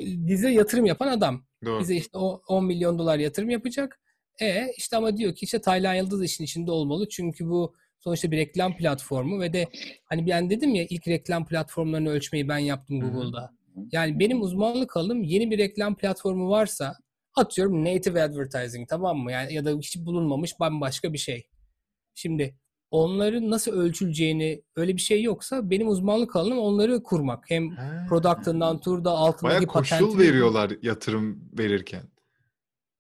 bize yatırım yapan adam. Doğru. Bize işte o 10 milyon dolar yatırım yapacak. E işte ama diyor ki işte Taylan Yıldız işin içinde olmalı. Çünkü bu sonuçta bir reklam platformu ve de hani ben dedim ya ilk reklam platformlarını ölçmeyi ben yaptım. Google'da. Yani benim uzmanlık alanım yeni bir reklam platformu varsa atıyorum native advertising tamam mı? Yani ya da hiç bulunmamış bambaşka bir şey. Şimdi onların nasıl ölçüleceğini öyle bir şey yoksa benim uzmanlık alanım onları kurmak. Hem Ha. product'ından tur da altındaki Bayağı koşul patentini- veriyorlar yatırım verirken.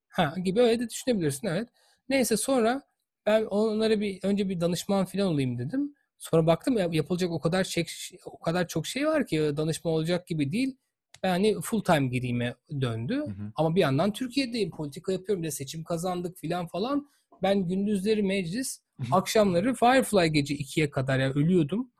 Ha gibi öyle de düşünebilirsin evet. Neyse sonra ben onlara bir önce bir danışman falan olayım dedim. Sonra baktım ya yapılacak o kadar şey, o kadar çok şey var ki danışman olacak gibi değil. Ben hani full time gireyime döndü. Hı hı. Ama bir yandan Türkiye'deyim. Politika yapıyorum. De seçim kazandık filan falan. Ben gündüzleri meclis, <laughs> akşamları Firefly gece 2'ye kadar ya ölüyordum.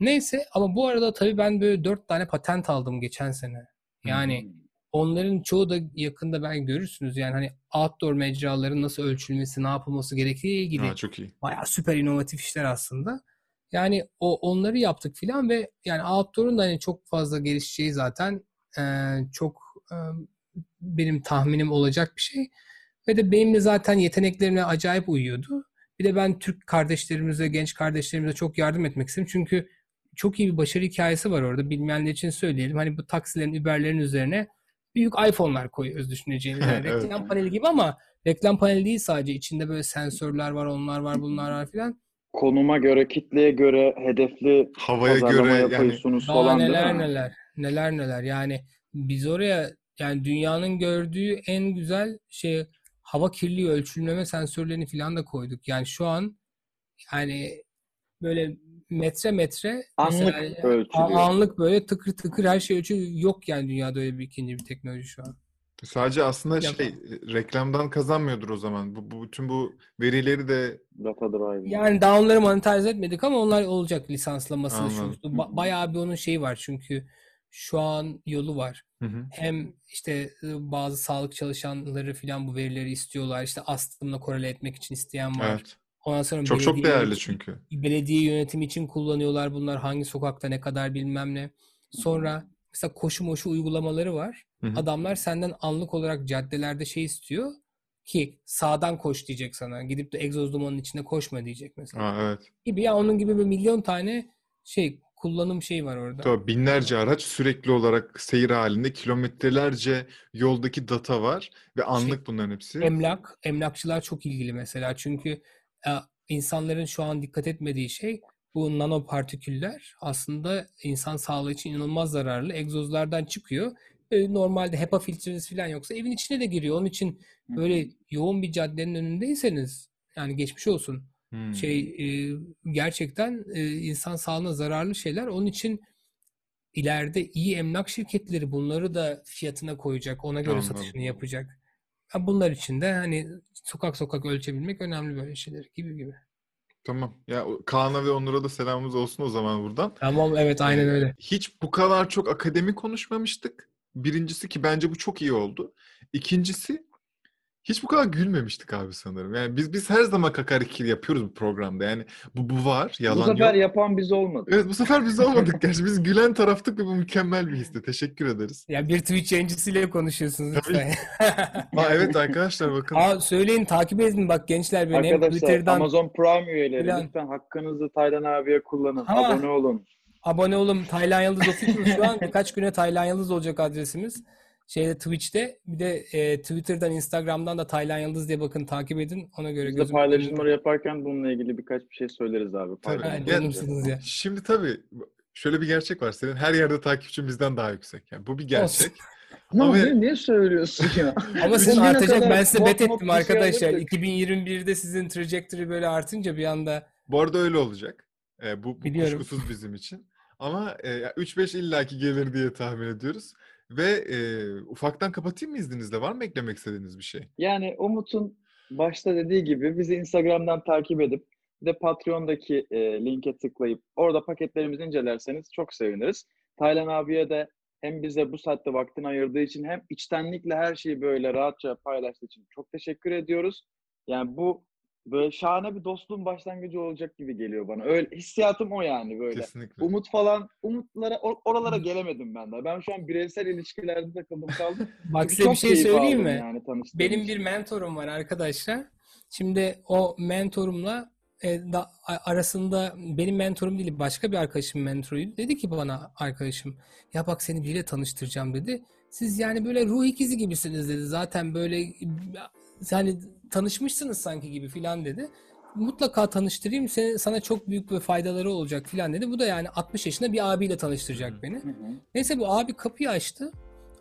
Neyse ama bu arada tabii ben böyle 4 tane patent aldım geçen sene. Yani onların çoğu da yakında ben görürsünüz. Yani hani outdoor mecraların nasıl ölçülmesi, ne yapılması gerektiği ilgili Ha, çok iyi. bayağı süper inovatif işler aslında. Yani o onları yaptık filan ve yani outdoor'un da hani çok fazla gelişeceği zaten e, çok e, benim tahminim olacak bir şey. Ve de benim de zaten yeteneklerime acayip uyuyordu. Bir de ben Türk kardeşlerimize, genç kardeşlerimize çok yardım etmek istedim. Çünkü çok iyi bir başarı hikayesi var orada. Bilmeyenler için söyleyelim. Hani bu taksilerin, Uber'lerin üzerine büyük iPhone'lar koyuyoruz düşüneceğiniz. <laughs> Yani Evet. reklam paneli gibi ama reklam paneli değil sadece. İçinde böyle sensörler var, onlar var, bunlar var filan. Konuma göre, kitleye göre hedefli Havaya göre yani yapıyorsunuz Daha falan neler neler, neler neler. Yani biz oraya yani dünyanın gördüğü en güzel şey hava kirliliği ölçülmeme sensörlerini falan da koyduk. Yani şu an yani böyle metre metre Anlık mesela ölçülüyor. anlık böyle tıkır tıkır her şey ölçüyor. Yok yani dünyada öyle bir ikinci bir teknoloji şu an. sadece aslında Ya- şey reklamdan kazanmıyordur o zaman. Bu, bu bütün bu verileri de Data drive. Yani daha onları monetize etmedik ama onlar olacak lisanslaması. Şu, ba- bayağı bir onun şeyi var çünkü şu an yolu var. Hı hı. hem işte bazı sağlık çalışanları filan bu verileri istiyorlar. İşte astımla korele etmek için isteyen var. Evet. Ondan sonra Çok çok değerli yönetimi- çünkü. belediye yönetimi için kullanıyorlar bunlar. Hangi sokakta ne kadar bilmem ne. Sonra mesela koşu moşu uygulamaları var. Hı hı. Adamlar senden anlık olarak caddelerde şey istiyor ki sağdan koş diyecek sana. Gidip de egzoz dumanın içinde koşma diyecek mesela. Aa, evet. Gibi ya onun gibi bir milyon tane şey kullanım şeyi var orada. Tabii binlerce araç sürekli olarak seyir halinde kilometrelerce yoldaki data var ve anlık bunların hepsi. Emlak, emlakçılar çok ilgili mesela çünkü e, insanların şu an dikkat etmediği şey bu nanopartiküller aslında insan sağlığı için inanılmaz zararlı. Egzozlardan çıkıyor. E, normalde HEPA filtreniz falan yoksa evin içine de giriyor. Onun için böyle yoğun bir caddenin önündeyseniz yani geçmiş olsun. Hmm. Şey e, gerçekten e, insan sağlığına zararlı şeyler. Onun için ileride iyi emlak şirketleri bunları da fiyatına koyacak. Ona göre Anladım. satışını yapacak. Ha, Bunlar için de hani sokak sokak ölçebilmek önemli böyle şeyler gibi gibi. Tamam. Ya Kaan'a ve Onur'a da selamımız olsun o zaman buradan. Tamam evet aynen Ee, öyle. Hiç bu kadar çok akademi konuşmamıştık. Birincisi ki bence bu çok iyi oldu. İkincisi hiç bu kadar gülmemiştik abi sanırım. Yani biz biz her zaman kakarikir yapıyoruz bu programda. Yani bu bu var, Bu yalan sefer yok. yapan biz olmadık. Evet bu sefer biz olmadık <laughs> gerçi. Biz gülen taraftık ve bu mükemmel bir histi. Teşekkür ederiz. Ya bir Twitch yayıncısıyla konuşuyorsunuz lütfen. Aa, evet arkadaşlar bakın. Aa, söyleyin takip edin bak gençler beni Arkadaşlar Twitter'dan Amazon Prime üyeleri Falan. lütfen hakkınızı Taylan abiye kullanın. Ha. Abone olun. Abone olun. Taylan Yıldız Official şu an <laughs> birkaç güne Taylan Yıldız olacak adresimiz. Şeyde Twitch'te bir de e, Twitter'dan Instagram'dan da Taylan Yıldız diye bakın takip edin. Ona göre Biz de paylaşımları yaparken bununla ilgili birkaç bir şey söyleriz abi. Tabii. Paylaşımları Ya-. Şimdi tabii şöyle bir gerçek var. Senin her yerde takipçin bizden daha yüksek. Yani bu bir gerçek. <laughs> Ne Ama- niye, niye söylüyorsun ya? <laughs> Ama sizin artacak ben size bet ettim şey arkadaşlar. alırdık. 2021'de sizin trajectory böyle artınca bir anda Bu arada öyle olacak. Ee, bu, bu Biliyorum. kuşkusuz bizim için. Ama e, ya 3-5 illaki gelir diye tahmin ediyoruz. Ve e, ufaktan kapatayım mı izninizle? Var mı eklemek istediğiniz bir şey? Yani Umut'un başta dediği gibi bizi Instagram'dan takip edip bir de Patreon'daki e, linke tıklayıp orada paketlerimizi incelerseniz çok seviniriz. Taylan abiye de hem bize bu saatte vaktini ayırdığı için hem içtenlikle her şeyi böyle rahatça paylaştığı için çok teşekkür ediyoruz. Yani bu böyle şahane bir dostluğun başlangıcı olacak gibi geliyor bana. Öyle hissiyatım o yani böyle. Kesinlikle. Umut falan, umutlara or- oralara gelemedim ben daha. Ben şu an bireysel ilişkilerde takıldım kaldım. <laughs> bak size bir şey söyleyeyim mi? Yani Benim için. bir mentorum var arkadaşlar. Şimdi o mentorumla e, da, arasında benim mentorum değil başka bir arkadaşım mentoruydu. Dedi ki bana arkadaşım ya bak seni biriyle tanıştıracağım dedi. Siz yani böyle ruh ikizi gibisiniz dedi. Zaten böyle yani tanışmışsınız sanki gibi filan dedi. Mutlaka tanıştırayım seni, sana çok büyük bir faydaları olacak filan dedi. Bu da yani 60 yaşında bir abiyle tanıştıracak beni. Hı. Neyse bu abi kapıyı açtı.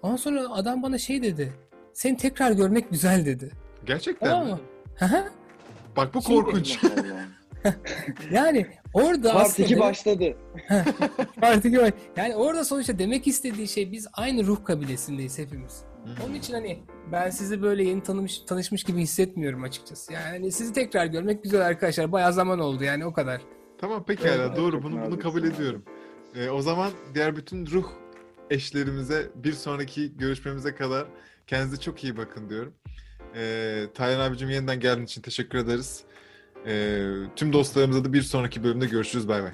Ondan sonra adam bana şey dedi. Seni tekrar görmek güzel dedi. Gerçekten Tamam mi? mı? Hı. Bak bu korkunç. <laughs> Yani Orada Part aslında 2 başladı. <laughs> Part iki baş- Yani orada sonuçta demek istediği şey biz aynı ruh kabilesindeyiz hepimiz. Onun için hani ben sizi böyle yeni tanımış tanışmış gibi hissetmiyorum açıkçası. Yani sizi tekrar görmek güzel arkadaşlar. Bayağı zaman oldu yani o kadar. Tamam pekala Evet, doğru bunu bunu kabul abi. ediyorum. Ee, o zaman diğer bütün ruh eşlerimize bir sonraki görüşmemize kadar kendinize çok iyi bakın diyorum. Ee, Taylan abicim yeniden geldiğin için teşekkür ederiz. Ee, tüm dostlarımıza da bir sonraki bölümde görüşürüz. Bay bay.